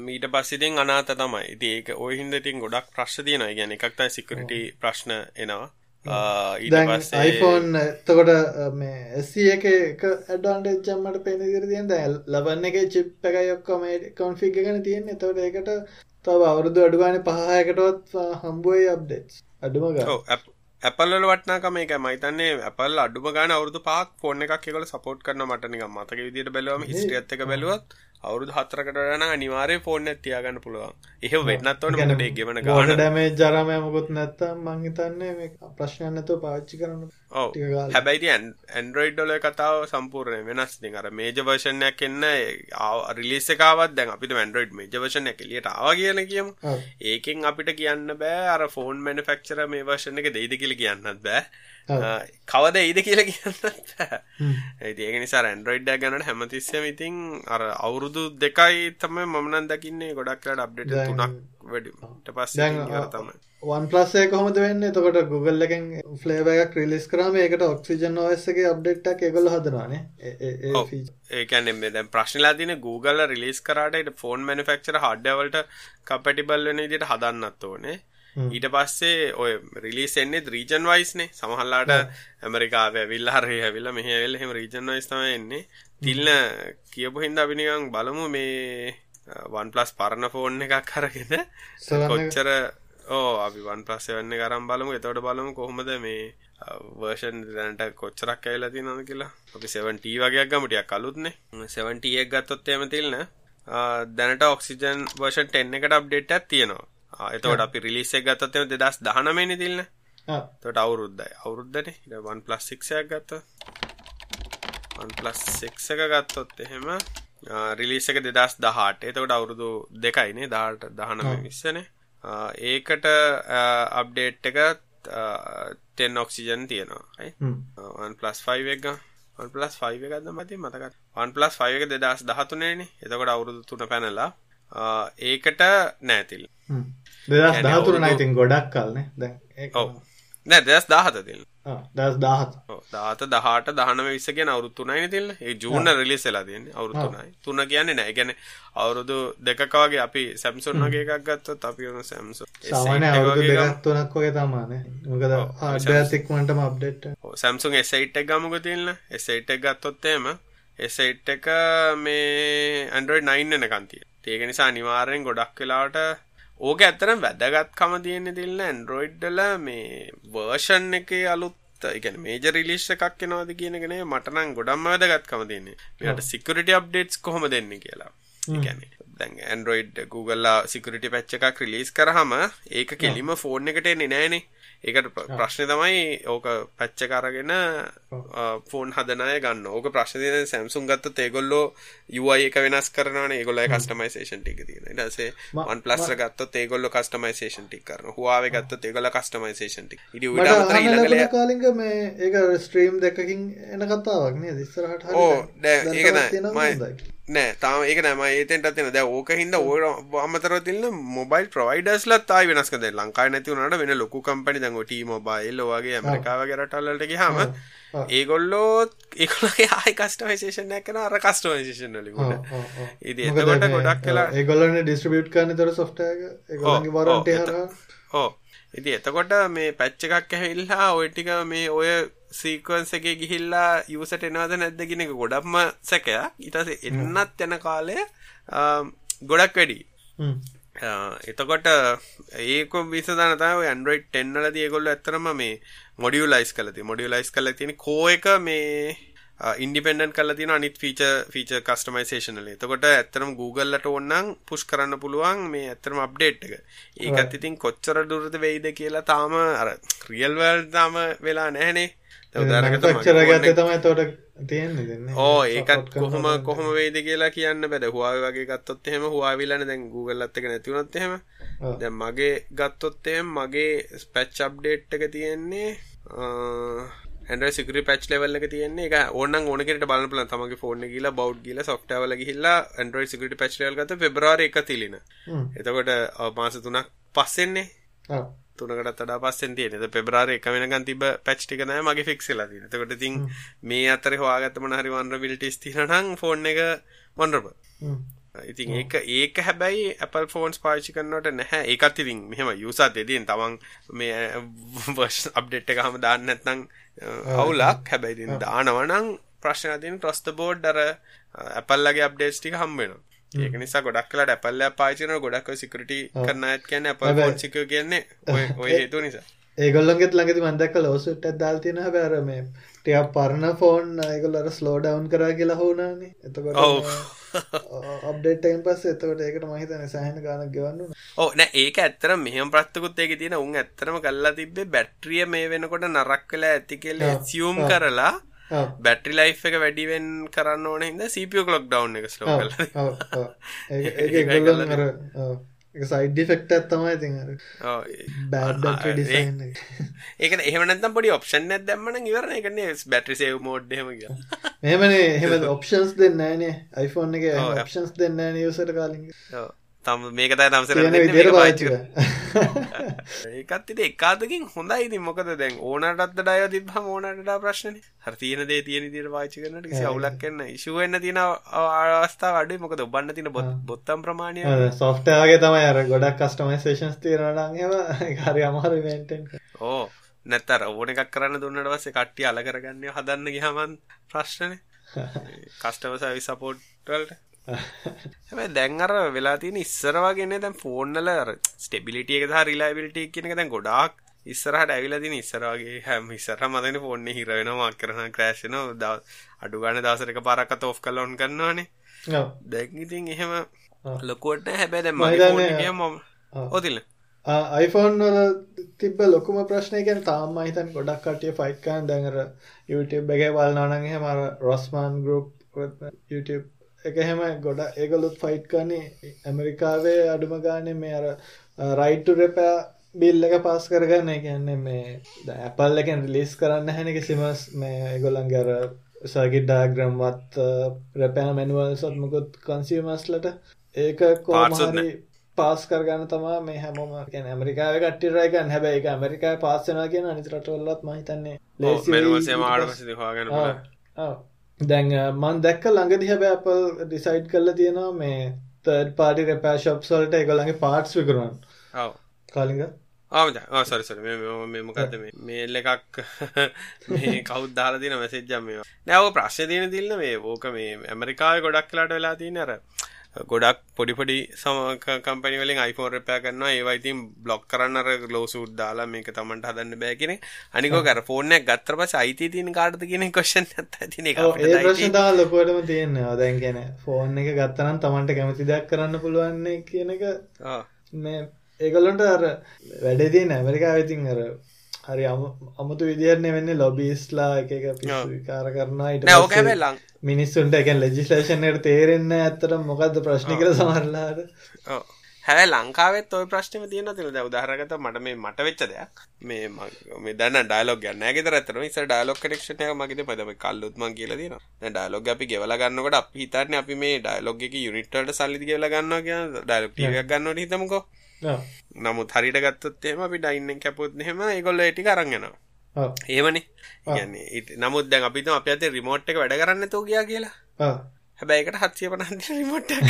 Speaker 1: මීට පස්සිතින් අනාත තමයි. ඉති ඒක ඔය හින්දටින් ගොඩක් ප්‍රශ් තියන ගැන එකක්තයි සිකරට ප්‍රශ්න එනවා
Speaker 2: යිෆෝන් එතකොට මේ එසි එක එක ඇඩන්ට චම්මට පෙන දිර තියන්. දැල් ලබන්න එක චිප් එක යොක්කොම කොන්ෆික් ගැන තියෙන එතවට ඒකට තව අවුරුදු අඩුවාන පහයකටවත් හම්බුවයි අප්ඩේට් අඩුම
Speaker 1: ඇපල්ල වටනාකම එක මයිතන්නේ ඇපල් අඩුම ගාන අවුදු පහක් ෆෝන් එකක් එකල සපෝට් කරන මටනික මතක විදිට බැලවම හිස්ටියත් එක බැලුවත් අවුරුදු හතරකට යන අනිවාර්ය එක තියාගන්න පුළුවන්. එහෙම වෙන්නත් මොකද ඒ ගෙවන
Speaker 2: ගාන. ඩැමේජ් ජරම මොකුත් නැත්තම් මං හිතන්නේ මේ ප්‍රශ්නයක් නැතුව පාවිච්චි කරන්න.
Speaker 1: ඔව්. හැබැයි ඉතින් Android වල කතාව සම්පූර්ණයෙන් වෙනස්. ඉතින් අර version එකක් එන්න රිලීස් එක ආවත් දැන් අපිට Android මේජර් version එක එළියට ආවා කියලා කියමු. ඒකෙන් අපිට කියන්න බෑ අර ෆෝන් මැනුෆැක්චරර් මේ version එක දෙයිද කියලා කියන්නත් බෑ. කවද ඒද කියලා කියන්න ඒක නිසා ඇන්ඩරෝයිඩ්ඩ ගැනට හැමතිස්සම ඉතින් අර අවුරුදු දෙකයි තම මමනන් දකින්නේ ගොඩක්ලට අප්ඩේට තුනක් වැඩට පස් තමයි.
Speaker 2: වන් පලස්සේ කොහොමද වෙන්න? එතකොට Google එකෙන් ෆ්ලේව එකක් රිලිස් කරම ඒකට ඔක්සිජන් ඔස්සගේ අප්ඩේට්ක් එකගොල හදනවානේ
Speaker 1: ඒකැන දැ ප්‍රශ්නලා තින Google රිලිස් කරට ෆෝන් මනිෆක්චර හඩ්ඩවලට කපටිබල් වෙන ඉදිට හදන්නත් ඕනේ ඊට පස්සේ ඔය රිලිස් එන්නේ රීජන් වයිස්නේ සමහල්ලාට ඇමරිකාව ඇවිල්ල හරි ඇවිල්ල මෙහ ඇවිල්ල හෙම රීජන් වයිස් තම එන්නේ. තිල්න කියපු හින්ද අපිනිකං බලමු මේ වන් ප්ලස් පරණ ෆෝන් එකක් කරගෙන කොච්චර ඕ අපි වන් ප්ලස් වෙන්න කරම් බලමු. එතවට බලමු කොහොමද මේ වර්ෂන් දැනට කොච්චරක් ඇල්ල තිනද කියලා. අපි 7ට වගේ ගමටියක් කලුත්නේ 70ක් ගත්තොත් එම තිල්න දැනට ඔක්සිජන් වර්ෂන් 10 එකට අප්ඩේට් ඇත් තියෙනවා එතවට අපි රිලිස්සෙක් ගත්තත්ම දෙදස් දහනමනි තිල්න්න තොට අවුරුද්දයි. අවුරුද්ධන වන් පලස් සික්ෂයක් ගත්ත OnePlus 6 එක ගත්තොත් එහෙම රිලීස් එක 2018 එතකොට අවුරුදු දෙකයිනේ 18 19 20නේ ඒකට අප්ඩේට් එක 10 ඔක්සිජන් තියෙනවා. OnePlus 5 එක OnePlus 5 එකක්ද මතින් මතකත් OnePlus 5 එක 2013 නේ. එතකොට අවුරුදු 3 පැනලා ඒකට නෑතිල්
Speaker 2: 2013 ඉතින් ගොඩක් කල්නේ දැන්
Speaker 1: ඔව්. නෑ 2017 තිල්
Speaker 2: දස් දාහත්.
Speaker 1: දාත දහට දහනම විස්ස කියන අවුරුත්තුනයි තිල්ල ඒ ජූන රිලිස් වෙලා තියන්නේ අවුරුත්තුනයි තුන කියන්නේ නෑ. ගැන අවුරුදු දෙකකවගේ අපි සැම්සුන් වගේ එකක් ගත්තොත් අපි වන සැම්සු
Speaker 2: සාමාන අවුරුදු දෙකක් තුනක් වගේ තමාන මොකද ආඩතික්මටම අප්ඩේට්
Speaker 1: සැම්සුන් එසයිට් එක ගමුක තිල්න්න එසයිට් එක ගත්තොත්තේම එසයිට් එක මේ ඇන්ඩරෝයි නයින්න එනකන්තිය ඒක නිසා අනිවාරයෙන් ගොඩක් වෙලාට ඕක ඇතරම් වැදගත්කම තියෙන්නේ තිල්න්න ඇන්ඩරෝයිඩ්ඩල මේ වර්ෂන් එක අලුත් ඉගැන මේජ රිලිෂ් එකක් එනවාද කියනගෙන මටනම් ගොඩම්ම වැදගත්කම තියන්නේ. මෙට සිකරට අප්ඩේට්ස් කොහොම දෙන්න කියලා. ගැන දැන් ඇන්ඩරෝයිඩ් Googleලා සිකරට පැච්ච එකක් රිලිස් කරහම ඒක කෙලිම ෆෝන් එකට එන්නේ නෑනේ ඒකට ප්‍රශ්නය තමයි ඕක පැච්ච කරගෙන ෆෝන් හදනය ගන්න. ඕක ප්‍රශ්නය සැම්සුම් ගත්ත ඒගොල්ලෝ යුයි එක වෙනස් කරන ඒගොල කස්ටමයිසේෂන් ටික තියෙන ටසේ වන් පලස් ගත්ත ඒගොල්ල කස්ටමයිසේෂන් ටික් කරන හවාව ගත්ත ඒගොල කස්ටමයිසේෂන් ටික්. ඉඩ
Speaker 2: කාලිග මේ ඒක ස්ට්‍රීම් දෙකකින් එන කතාවක් නේ දිස්සරහට
Speaker 1: ඕ ඒකන නෑ තාම ඒක නෑම ඒතෙන්ට තින ද ඕක හිද ඕ අමතර තිල්න්න මොබයිල් ප්‍රවයිඩස්ලත් තායි වෙනස්කද ලංකායි නැතිවනට වෙන ලොකු කම්පනි දැන් ටී මොබයිල් වගේ ඇමරිකාවගේ රටල්ලට හම ඒගොල්ලෝ ඒකොලගේ ආයි කස්ටමයිසේෂන් ඇකන අර කස්ටමයිසේෂන් ලිකුට ඉදි එතකොට ගොඩක් කලා
Speaker 2: ඒගොල්ලන්න ඩිස්ට්‍රිබියට් කරන තොර ඒගොලගේ වරට
Speaker 1: හෝ ඉති එතකොට මේ පැච්ච එකක් ඇහිල්ලා ඔයටික මේ ඔය සීකවන්ස එක ගිහිල්ලා යසට එනවාද නැද්දගෙන එක ගොඩක්ම සැකයක්. ඉටස එන්නත් යන කාලය ගොඩක් වැඩි. එතකොට ඒක විසධනතාව ඇන්ඩරෝයිඩ් ටෙන්නල දියගොල්ල ඇතරම මේ මොඩියලයිස් කලති මොඩියලයිස් කල තියෙන කෝ එක මේ ඉන්ඩිපෙන්ඩන් කල තින අනිත් ෆීච ෆීච කස්ටමයිසේෂනල එතකොට ඇත්තරම Googleලට ඔන්නන් පුෂ් කරන්න පුළුවන් මේ ඇත්තරම අප්ඩේට් එක. ඒකත් ඉතින් කොච්චර දුරද වෙයිද කියලා තාම අර රියල්වල් තාම වෙලා නැහනේ
Speaker 2: ක්ෂරගත තමයි තොට තියෙන්න
Speaker 1: ඕ ඒකත් කොහොම කොහොම වේද කියලා කියන්න බැද හවා වගේ ගත්තොත් එහෙම හවාවිලන දැන් එක නැතිවනොත් එහෙම. දැන් මගේ ගත්තොත් එහෙම මගේ ස්පැච් අප්ඩේට් එක තියෙන්නේ ඇන්ඩ සිකර පච් ලෙවල් එක තියෙන්නේ. එක ඕන්න ඕනකට බලපල තමගේ ෆෝර්න කියලා බෞඩ් කියල සොෆ්ටවල ගහිල්ලා ඇන්ඩරෝයි සිකට පච් ලල් ගත පෙබ්‍රාර එක තිලින. එතකොට මාස තුනක් පස්සෙන්නේ තුනකට තඩා පස්සෙන් තියෙන. පෙබරාර එක වෙනකන් තිබ පැච්්ටික නෑ මගේ ෆික්සලා තින තකොට තින් මේ අතර හවාගත්තම හරි වන්රබිලිටිස් තිනටං ෆෝන් එක වන්රබ ඉතින් ඒක ඒක හැබැයි Apple ෆෝන්ස් පාචි කරන්නට නැහැ. ඒකත් ඉතින් මෙහෙම යුසත් දෙදීන් තමන් මේ වර්ෂ අප්ඩේට් එක හම දාන්න නැත්නම් අවුලක්. හැබැයි දානවනං ප්‍රශ්නතින් ට්‍රස්ත බෝඩ් අර Appleලගේ අප්ඩේට්ස් ටික හම්බෙනවා ඒක නිසා ගොඩක් කලට ඇපල්ල පාචන ගොඩක් සිකට කරන්න ඇත් කියන්න අප ෝන්සික කියන්නේ ඔය හේතු නිසා.
Speaker 2: ඒගොල්ලන්ගෙත් ළඟති මන්දක්ක ලෝසුට් ඇදල් තියෙන බෑර මේ ටියක් පරණ ෆෝන් ඒගොල්ලර ස්ලෝ ඩවන් කරා කියලා හෝනානේ එතකොට අප්ඩේට්ටයින් පස් එතකට ඒකට මහිතන සහන ගාන ගෙවන්න
Speaker 1: ඕ නෑ ඒක ඇත්තර මෙහම ප්‍රත්කුත් ඒක තියෙන. උන් ඇත්තරම කල්ලා තිබේ බැට්‍රිය මේ වෙනකොට නරක් කලා ඇති කියලා සියුම් කරලා බැටරි ලයි් එක වැඩිවෙන් කරන්න ඕන හිද සපිය කලොක් ඩව් එක ස්ලෝ
Speaker 2: කල සයිඩ ෆෙක්ට ඇත්තමයි ති
Speaker 1: ඒක එහමනතම් පොඩි ඔප්ෂන් ඇත් දැම්මන ඉවරන. එකන බැටරි සේව මෝඩ්හම
Speaker 2: මෙමනේ එහෙම ඔප්ෂන්ස් දෙන්න ෑනේ. iPhoneෆෝන් එක ඔප්ෂන්ස් දෙන්න නිවසට කාලින්
Speaker 1: තම මේක තයි නම්සර පාචි ඒකත් ඉති එකාතකින් හොඳයි. ඉති මොකද දැන් ඕනටත් ඩය තිබ්හම ඕනට ප්‍රශ්න හර තියන දේ තියෙන දිර පාචි කරනට කිසි අවුලක් කන්න ඉශුවන්න තියෙන අවස්ථා අඩේ මොකද ඔබන්න තින බොත්තම් ප්‍රමාණය
Speaker 2: සොෆ්ටයාගේ තමයි අර ගොඩක් කස්ටමයිසේෂන්ස් තීරනටගේම හරි අමාරුවෙන්ටෙන්
Speaker 1: ඕ. නැත්තර ඕන එකක් කරන්න දුන්නට වසේ කට්ටිය අල කරගන්න හදන්න ගහමන් ප්‍රශ්නය කස්ටවසවි සපෝට්වල්ට හැබැයි දැන් අර වෙලා තියෙන ඉස්සර වගේනේ දැන් ෆෝන් වල අර ස්ටෙබිලිටි එක සහ රිලයබිලිටි කියන එක දැන් ගොඩාක් ඉස්සරහට ඇවිල්ලා තියෙන ඉස්සර වගේ හැම ඉස්සරහ මතනේ ෆෝන් එක හිර වෙනවා මාක් කරනවා ක්‍රෑෂ් වෙනවා අඩු ගන්න දවසට එකපාරක් අත ඔෆ් කරලා ඔන් කරනවානේ. ඔව්. දැන් ඉතින් එහෙම ලොකුවට නෑ. හැබැයි දැන් මගේ ෆෝන් එකේ මම ඔතිල
Speaker 2: iPhoneෆෝන් වල තිබ ලොකුම ප්‍රශ්නයකැන තාම හිතන් ගොඩක් කටිය ෆයිට්කාන් දැඟර YouTube එක බලනානගේ මර රොස්මාන් ගරුප් YouTube එක හෙම ගොඩ ඒගොලුත් ෆයිට් කන්නේ ඇමරිකාවේ අඩුම ගානේ මේ අර රයිට්ටු රෙපෑ බිල් එක පස් කරගන්න. කියන්නේ මේ ඇපල් එකෙන් රිලිස් කරන්න හැනක සිමස් මේ ගොලන්ගර සගි ඩාග්‍රම්වත් රැපෑන මැනුවල් සත්මකුත් කන්සිමස්ලට ඒක කෝමහරි පාස් කරගන්න තමා මේ හැමෝම. කියන ඇමරිකාව කට්ටිරයකන් හැබැයි එක ඇමරිකා පාස්සනා කියන අනිතරටොල්ලත් මහිතන්නේ ලේ දැන් මන් දැක්ක ළඟදි හැබ අපල් ඩිසයිඩ් කරලා තියෙනවා මේ තර්ඩ් පාටි රැපෑ ශොප්සල්ට එකළඟගේ පාට්ස් විකරුවන් කාලිග
Speaker 1: ආසරසර මෙමකද මේල් එකක් මේ කවුත් දාලා තින මැසෙජ්ජම් මේවා. නැව ප්‍රශ්ය තියන දිල්න්න මේ ඕක මේ ඇමරිකාව ගොඩක් කලාට වෙලා තියන අර ගොඩක් පොඩිපොඩි සමකම්පනි වලින් iPhone රිපෙයාර් කරනවා. ඒවා ඉතින් බ්ලොක් කරන්න අර ලෝසූට් දාලා මේක තමන්ට හදන්න බෑ කියන අනික ඔක අර ෆෝන් එකක් ගත්තට පස්සේ අයිතිය තියෙන කාටද කියන ක්වෙස්චන් එකක් තියෙන එක
Speaker 2: අපිට ඒ ප්‍රශ්න තමයි ලොකුවටම තියෙනවා දැන් කියන්නේ ෆෝන් එක ගත්තා නම් තමන්ට කැමති දෙයක් කරන්න පුළුවන් කියන එක මේ ඒගොල්ලන්ට අර වැඩේ තියෙන ඇමරිකාවේ ඉතින් අර හරි අමුතු විදිහරන්නේ වෙන්නේ ලොබිස්ලා එක විකාර කරනවා ඊට පස්සේ මිනිස්සුන්ට එක ලෙජිස්ලේෂන්යට තේරෙන්න ඇත්තට මොකක්ද ප්‍රශ්න කර සමරලාට
Speaker 1: හැබැයි ලංකාවෙත් ඔය ප්‍රශ්නම තියෙන තින දැ උදාහරගත මට මේ මට වෙච්ච දෙයක්. මේ මේ දන්න ඩයිලොග නෑගෙත රතන ස ඩයිලොක් කනෙක්ෂනය මගේ පදම කල්ලුත්ම කියල දින ඩයිලොග අපි ගෙවල ගන්නකට අපි හිතන්න අපි මේ ඩයිලොග එක යුනිට්ට සල්ලි ගෙවල ගන්න කිය ඩයිලොක් ගන්නට හිතමකෝ නමුත් හරිට ගත්තොත්තේම අපි ඩයින්න කැපොත් හෙම ඒගොල්ල ටික අරන්ගෙනවා ඒමනේ නමුත් දැන් අපිත අප අත රිමෝට් එක වැඩ කරන්න තෝ ගියා කියලා. හැබැයිකට හත්සිය පනන්ති රිමෝට්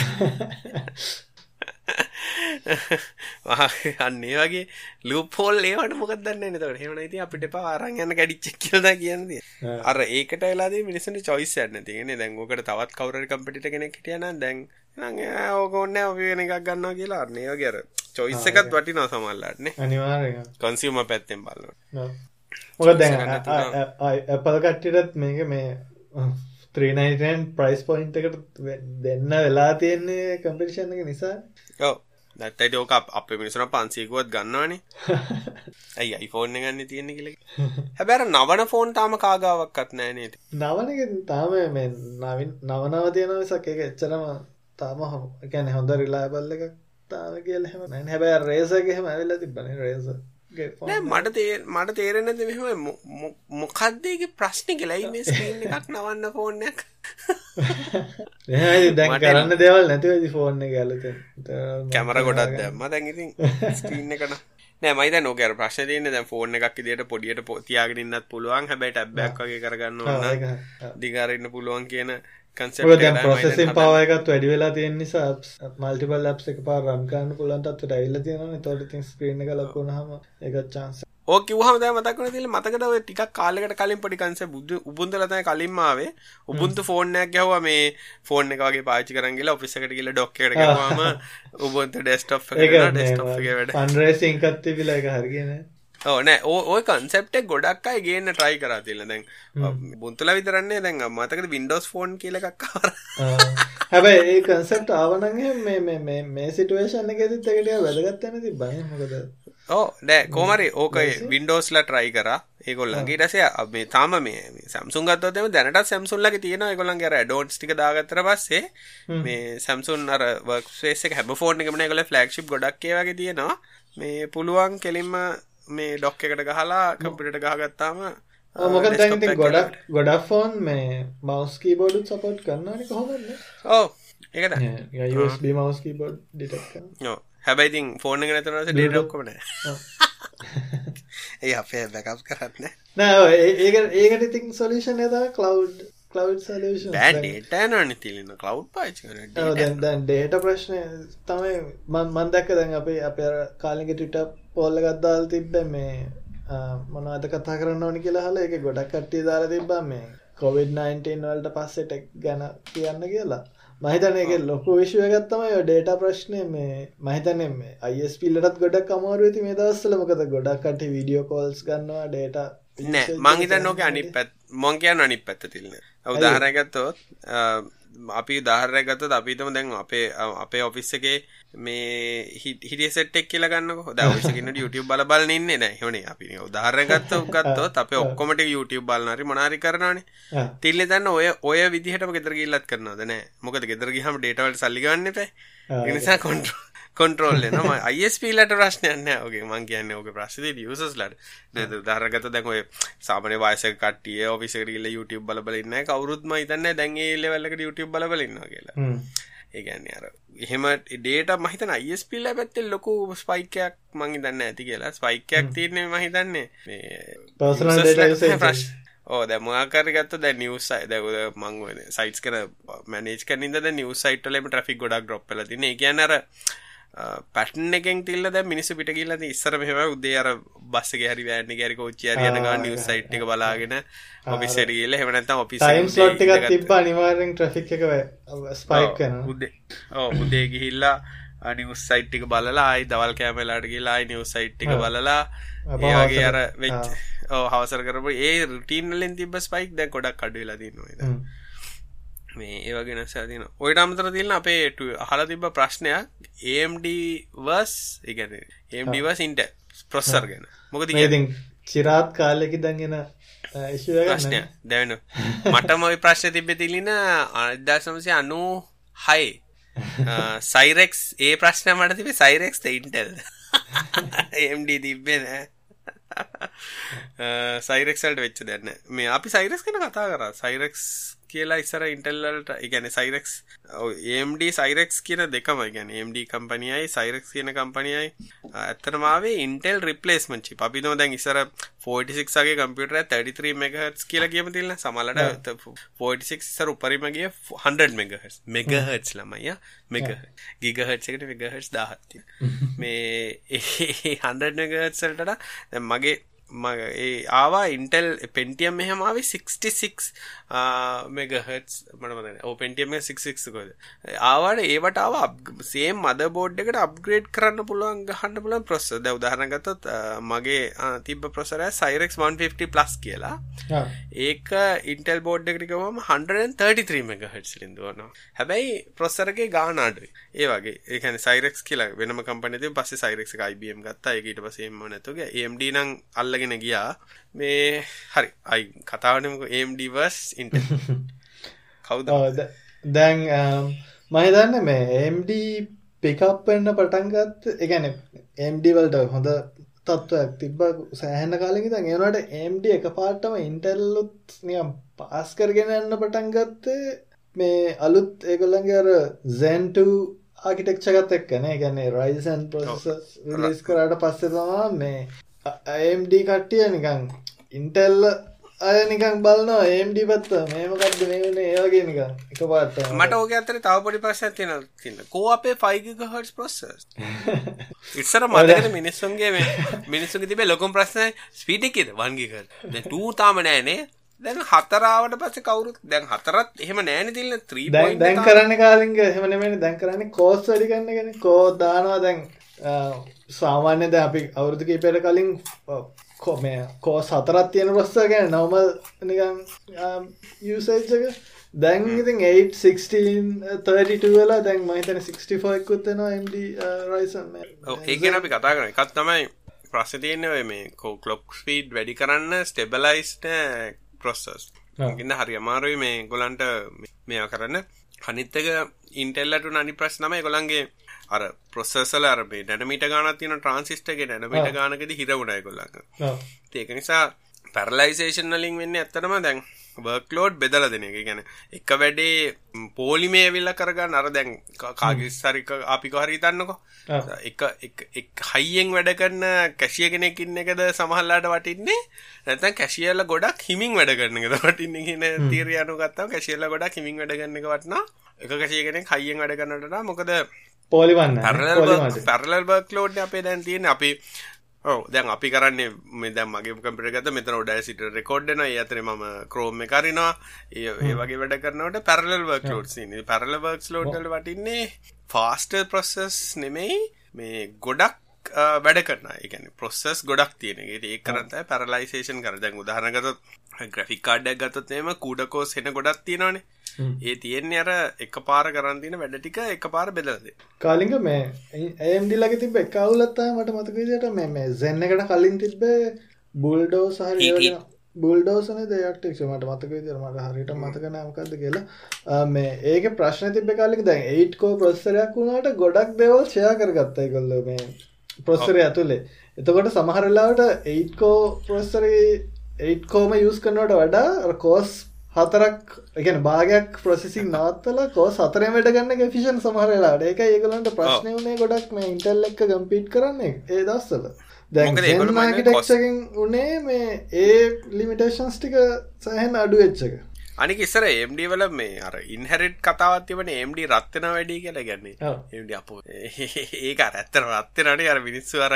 Speaker 1: අන්නේ වගේ ලූපෝල් ඒවට මොකක් දන්න නතට හෙමන ති අපිට පාරන් යන්න කැඩිච්චක් කියද කියන්නද අර ඒකට වෙලාද මිනිසට චොයිස් යන්න තියෙන දැන්ගෝකට තවත් කවර කම්පිට කෙනෙක් හිටියන දැන් ඕකොන්න අපි වෙන එකක් ගන්නවා කියලා. අන්නේ වගේ අර චොයිස් එකත් වටිනවා සමල්ලාටනේ
Speaker 2: අනිවාර්ය
Speaker 1: කොන්සියම පැත්තෙන් බලන්න
Speaker 2: මොක දැන් ඇපල් කට්ටිටත් මේක මේ ත්‍රීනයිටන් ප්‍රයිස් පොයින්ට එකට දෙන්න වෙලා තියෙන්නේ කම්පිටිෂන් එක නිසා.
Speaker 1: ඔව. දැත්තයිට ඕක අප මිනිසන පන්සීකුවත් ගන්නවානේ. ඇයි අයිෆෝර්න ගන්න තියෙන්නේ කියල හැබැර නවන ෆෝන් තාම කාගාවක්කත් නෑනේට
Speaker 2: නවනක තාම මේ නවින් නවනව තියෙන විසක් එක එච්චරම තාම හො ගැන හොඳ රිලාබල්ල එකක් තාම කියල හෙම හැබැ රේසගහෙම ඇවිල්ල තිබන රේස
Speaker 1: මට තේ මට තේරෙනද මෙහම මොකක්දේගේ ප්‍රශ්නි කෙලයි මේ එකක් නවන්න ෆෝර්නයක්
Speaker 2: දැන් කරන්න දෙවල් නැතිවදි ෆෝර්න ගැලත
Speaker 1: කැමර ගොඩක් දැම්ම. දැන්ඉතින් ස්ක්‍රීන්න කන නෑමයිද නොකර ප්‍රශ්න තියන්න. දැ ෆෝර්න එකක් දිට පොඩියට පොතියාගෙනන්නත් පුළුවන්. හැබැයි ටැබ්බක් වගේ කරගන්න දිගරන්න පුළුවන් කියන
Speaker 2: පොසෙසින් පාවයකත් වැඩි වෙලා තියෙන නිසා මල්ටිපල් ලබ්ස් එක පා රම්කාන්න පුලන්ටත් ඩයිල්ල තියෙන තොට තින් ස්ක්‍රීන එක ලකුණහම එකත් චාන්ස
Speaker 1: ඕක වහම මතකන තිල මතකටව ටික් කාලෙකට කලින් පටිකන්ස බුදු උබුන්දලතයි කලින්මාවේ උබුන්තු ෆෝර්නයක් ගැහව මේ ෆෝර්න එක වගේ පාචි කරගල ඔෆිසකට කියල ඩොක්කට ගවාම උබන්ත ඩෙස්ටප්
Speaker 2: වැඩ. අන්රේසිංකත්ති පිලා එක හරිගෙන
Speaker 1: ඕනෑ ඕය කන්සෙප්ට ගොඩක් අයි ගේන්න ට්‍රයි කරා තිල දැන් බුන්තුල විතරන්නේ දැන් මතක වින්ඩෝස් ෆෝන් කියල එකක්කාර
Speaker 2: හැබැයි ඒ කන්සෙප්ට ආවනගේ මේ සිටුවේෂන් එක තිත් එකට වැදගත්තන ති බය මොකද?
Speaker 1: ඕ නෑ. කෝමරි ඕක වින්ඩෝස්ල ට්‍රයි කර. ඒගොල්ලන්ගේ ටසේ මේ තාම මේ සම්සුන් ගත්තවතම දැනට සැම්සුල්ලගේ තියෙන ගොල්ලන්ගේ ඩෝට් ටික දාගත්තර පස්සේ මේ සැම්සුන් අර වක්සේ හැබ ෆෝර්න් එකමන ගොල ෆලක්ෂිප් ගොඩක්ේ වගේ තියෙනවා. මේ පුළුවන් කෙලින්ම මේ ඩොක් එකට ගහලා කම්පිට ගහගත්තාම
Speaker 2: මොක දැති ගොඩක් ගොඩක් ෆෝන් මේ මවස්කී බෝඩුත් සපෝට් කරන්නනි කොහොමන්න
Speaker 1: ඕ ඒකට
Speaker 2: මවස්කී බෝඩ් ඩිටක්
Speaker 1: හැබැයිතින් ෆෝර්න එක නැතරස ඩේටක්කොන ඒ අපේ බැකප් කරන්න.
Speaker 2: නෑ ඒක ඒකට ඉතින් සොලිෂන් එදා කලව්
Speaker 1: ටනන තිලන්න කලව් පාච
Speaker 2: දැන් ඩේට ප්‍රශ්නය තමයි මන් දැක්ක දැන් අපේ අප කාලික ටිට පොල්ල ගත්දාල් තිබ්බ මේ මොනවද කතා කරන්න ඕනි කියලා හල එක ගොඩක් කට්ටිය දාලා තිබ්බා මේ කොවිD-19 වලට පස්සේ ටෙක් ගැන කියන්න කියලා. මහිතන එක ලොකු විශ්වයගත්තම ඩේට ප්‍රශ්නය මේ මහිතන මේ අයිස් පිල්ලටත් ගොඩක් අමාරු ඇති මේ දවස්සල මොකද ගොඩක් කට විඩියෝ කෝල්ස් ගන්නවා ඩේට
Speaker 1: නෑ මංහිත නොක අනි පැත් මොංකයන් අනි පැත්ත තිල්න්න උදාහරගත්තොත් අපි උදාහරණයක් ගත්තොත් අපි හිතමු දැන් අපේ අපේ ඔෆිස් එකේ මේ හිටිය සෙට් එක කියලා ගන්නකො. දැන් ඔෆිස් එකේ ඉන්න YouTube බල බලන ඉන්නේ නැහැ. එහෙමනේ අපි උදාහරණයක් ගත්තොත් ගත්තොත් අපේ ඔක්කොම ටික YouTube බලන හරි මොනාරි කරනවානේ. තිල්ලේ දැන් ඔය ඔය විදිහටම ගෙදර ගිහිල්ලත් කරනවද? නැහැ මොකද ගෙදර ගියාම data වලට සල්ලි ගන්න එපා. ඒ නිසා කන්ට්‍රෝල් කොන්ට්‍රෝල් එනවා ISP ලට ප්‍රශ්නයක් නෑ ඔගේ මං කියන්නේ ඔගේ ප්‍රශ්නේ යූසර්ස් ලට. නේද? උදාහරණගත දැන් ඔය සාමාන්‍ය වයසක කට්ටිය ඔෆිස් එකට ගිහලා YouTube බල බල ඉන්නේ කවුරුත් මම හිතන්නේ දැන් ඒ ලෙවල් එකට YouTube බල බල ඉන්නවා කියලා. ඒ කියන්නේ අර එහෙම ඩේටා මම හිතන ISP ලා පැත්තේ ලොකු ස්පයික් එකක් මං හිතන්නේ නැති කියලා. ස්පයික් එකක් තියෙන්නේ මම හිතන්නේ මේ
Speaker 2: පර්සනල් ඩේටා යූසේජ්
Speaker 1: ඕ දැ මොකර ගත්ත දැ නිවස් ද මං සයිටස් කර මනේජ් කනින්ද නිවස් සයිටලම ට්‍රික් ගොඩක් ඩොප් ලතින කියනර පැටන් එකෙන් තිල්ල ද මිනිස පිට කියල්ල ඉස්සර මෙහම උදේ අර බස්සගේ හරි වැෑන්න ගැරි කෝච්චි අරියන නිවස් සයිට් එක බලාගෙන ඔපිස්සර කියල හෙමනතම් ඔපිස
Speaker 2: තිබ අනිවාරෙන් ට්‍රෆික් එක ස්පයික්
Speaker 1: උදේ උදේ ගිහිල්ලා නිවස් සයිට්ටික බලලා අයි දවල් කෑමලාට කියලා නිවස් සයිට්ටික බලලා ඒගේ අර වෙච් හවසර කරපු ඒ රුටීන්ලෙන් තිබ ස්පයික් දැ ගොඩක් කඩුවෙලා දින්නවා මේ ඒවගෙන සතින ඔයට අමතර තිල්න්න අපේ අහල තිබ ප්‍රශ්නයක් AMD වස් එකන AMD වස් ඉන්ට ප්‍රොස්සර් ගැන. මොකද
Speaker 2: චිරාත් කාලෙකි දගෙන
Speaker 1: ප්‍රශ්නය දැවන මටම ඔයි ප්‍රශ්න තිබෙ තිලින අදදාසමසය අනු හයි සයිරෙක්ස් ඒ ප්‍රශ්න මට තිබේ සයිරෙක්ස් ඉන්ටල් AMD තිබ්බේ නෑ. සයිරෙක්සල්ට වෙච්ච දැන්න මේ අපි සයිරෙක්ස් කන කතා කර. සයිරෙක්ස් කියලා ඉස්සර ඉන්ටල්ලට ඉගැන සයිරෙක්ස් AMD සයිරෙක්ස් කියන දෙකම ගැන AMD කම්පනියයි සයිරෙක්ස් කියන කම්පනියයි ඇත්තනමාවේ ඉන්ටෙල් රිපලේස්මචි අපි නෝ දැන් ඉස්සර 46ගේ කම්පියුටර 33 මෙගහටස් කියලා කියම තිල්න්න සමලට 46 සර උපරිමගේ 100 මෙගහස් මෙගහටස් ළමයිය මෙග ගිගහට්සකට මෙගහටස් දාහත්ති මේ 100 මෙගහත්සල්ට මගේ ඒ ආවා ඉන්ටෙල් පෙන්ටියම් මෙහමාවේ 66 මෙගහටස් මනමන ඕ පෙන්ටියම 66 කොද ආවාට ඒවට ආව සේ මද බෝඩ් එකට අප්ග්‍රේඩ් කරන්න පුළුවන් ගහන්න පුලන් ප්‍රොස්ස ද උදාහරනගතත් මගේ තිබ ප්‍රොසර සයිරෙක් 150 ප්ලස් කියලා. ඒක ඉන්ටෙල් බෝඩ් එකටිකවම 133 මෙගහට් ලින්දුවනවා හැබැයි ප්‍රොස්සරගේ ගානාඩුයි ඒ වගේ. ඒකන සයිරෙක්ස් කියලා වෙනම කම්පනති පස්ස සයිරෙක් IBM ගත්තා. ඒකට පසේම නැතුගේ AMD නං අල්ලගෙන ගියා. මේ හරි. අයි කතාවනමක AMDවර්ස් ඉන්ට කවුද?
Speaker 2: දැන් මහිතන්න මේ AMD පිකප්පෙන්න්න පටන්ගත් එකන MD වලට හොඳ තත්ත්වයක් තිබ්බ සෑහන කාලෙකි ද ඒනට MD එක පාටම ඉන්ටර්ලුත් නියම් පාස් කරගෙන යන්න පටන්ගත්තේ මේ අලුත් ඒගොල්ලන්ගේ අර සැන්ට ආකිටෙක්ෂගත් එක්කන. ගැන්නේ රයිසන් පොස ලිස් කරට පස්සෙ තමා මේ AMD කට්ටිය නිකං ඉන්ටෙල්ල අය නිකන් බලනවා AMD පත්ත මේමකක්ද මේවන ඒවගේ නිකන් එක පාට
Speaker 1: මට ඕක අතර තව පොඩි ප්‍රශ්නයක් තියෙනවා තියෙනවා. කෝ අපේ 5 GHz processors ඉස්සර මතකද මිනිස්සුන්ගේ මේ මිනිස්සුන්ගේ තිබේ ලොකුම ප්‍රශ්නේ ස්පීඩ් එකේද? 1 GHz දැන් 2 තාම නෑනේ දැන් හතරාවට පස්සේ කවුරුත් දැන් හතරත් එහෙම නෑනේ තිල්ල 3
Speaker 2: දැන් කරන්න කාලින්ග එහෙම නෙමෙයි දැන් කරන්නේ කෝස් වැඩි ගන්න එකනේ. කෝ දානවා දැන් සාමාන්‍ය දැන් අපි අවුරුදු කිහිපයකට කලින් කොම කෝ සතරත් තියෙන ප්‍රස්ස ගැන නවමල් නිකන් යසේජක දැන් ඉතින් 816 වෙලා දැන් මහිතන 64 එක්කුත්තෙනවා MD රයිසන්
Speaker 1: ඒගෙන අපි කතා කරන එකත් තමයි ප්‍රශ්න තියෙන්නේ මේ කෝ කලොක් ස්පීඩ් වැඩි කරන්න ස්ටෙබලයිස්ට ප්‍රොස්සස් ඉන්න හරි අමාරුයි මේ ගොලන්ට මෙයා කරන්න. අනිත්තක ඉන්ටෙල්ලට නනි ප්‍රශ්නමයි ගොලන්ගේ අර ප්‍රොසෙසල අර මේ නැනමිට ගානක් තියෙන ට්‍රාන්සිස්ටර්ගේ නැනමිට ගානකදී හිරවුණා ඒගොල්ලන්ගේ. ඒක නිසා පැරලයිසේෂන් වලින් වෙන්නේ ඇත්තටම දැන් වර්ක්ලෝඩ් බෙදලා දෙන එක. කියන්නේ එක වැඩේ පොලිමේ ඇවිල්ලා කරගන්න අර දැන් කාගේ හරි අපි කොහරි හිතන්නකෝ. එක එක හයියෙන් වැඩ කරන කැෂිය කෙනෙක් ඉන්න එකද සමහරලාට වටින්නේ නැත්නම් කැෂියර්ලා ගොඩක් හිමින් වැඩ කරන එකද වටින්නේ කියන තීරය අනුව ගත්තාම කැෂියර්ලා ගොඩක් හිමින් වැඩ කරන එක වටිනවා. එක කැෂිය කෙනෙක් හයියෙන් වැඩ කරනට මොකද
Speaker 2: පෝලිවන්න.
Speaker 1: පැරලල් බර්ක් ලෝඩ් අපේ දැන් තියෙන අපි ඔව දැන් අපි කරන්නේ මේ දැන් මගේ කම්පියුටර් ගත්ත. මෙතන ඔඩයි සිට රෙකෝඩ් වෙනවා. ඒ අතරේ මම ක්‍රෝම් කරනවා ඒ වගේ වැඩ කරනකොට පැරලල් වර්ක් ලෝඩ්ස් ඉන්නේ පැරලල් වර්ක්ස් ලෝඩ් වල වටින්නේ ෆාස්ටර් ප්‍රොසෙස් නෙමෙයි මේ ගොඩක් වැඩ කරන එකන ප්‍රොසෙස් ගොඩක් තියෙන ඒ කරත පැරලයිසේෂන් කර දැන් උදාහරණ ගතොත් ග්‍රෆික් කාඩ්ඩක් ගතොත් එම කූඩ කෝස් හෙන ගොඩක් තියෙනවානේ. ඒ තියෙන්නේ අර එක පාර කරන් තියෙන වැඩ ටික එක පාර බෙදලා දෙන්න.
Speaker 2: කාලින්ග මේ AMD ළඟ තිබ්බ එක අවුලක් තමයි මට මතක විදිහට මේ මේ Zen එකට කලින් තිබ්බ බුල්ඩෝස් හරි ඒ බුල්ඩෝසන දෙයක්ටක් මට මතක විදිර මට හරිට මතක නෑමකක්ද කියලා. මේ ඒක ප්‍රශ්න තිබ කාලික දැන් 8කෝ ප්‍රස්සරයක් වුණාට ගොඩක් දෙවල් ෂයා කරගත්තයි කොල්ල මේ ප්‍රොස්සරය ඇතුළේ එතකොට සමහරලාවට 8කෝ ප්‍රොස්සරේ 8කෝම යස් කරනට වඩා කෝස් හතරක් එකන භාගයක් ප්‍රොසෙසින් නවත්තල කෝ සතරේ වැඩ ගන්න ෆිෂන් සමහරලාට ඒක ඒගලන්ට ප්‍රශ්නය වනේ ගොඩක් මේ ඉන්ටල් එක්ක ගම්පීට් කරන්නේ ඒ දස්සල දැන් මාකටක්ෂකින් උනේ මේ ඒ ලිමිටේෂන්ස් ටික සහන් අඩු වෙච්චක
Speaker 1: අනික ඉස්සර එම්ඩ වල මේ අර ඉන්හැරට් කතාවත් තිබන එම්ඩ රත්වන වැඩි කියලා ගැන්නේ එම්ඩ අප. ඒක ඇත්තර රත්වනට අර මිනිස්සු අර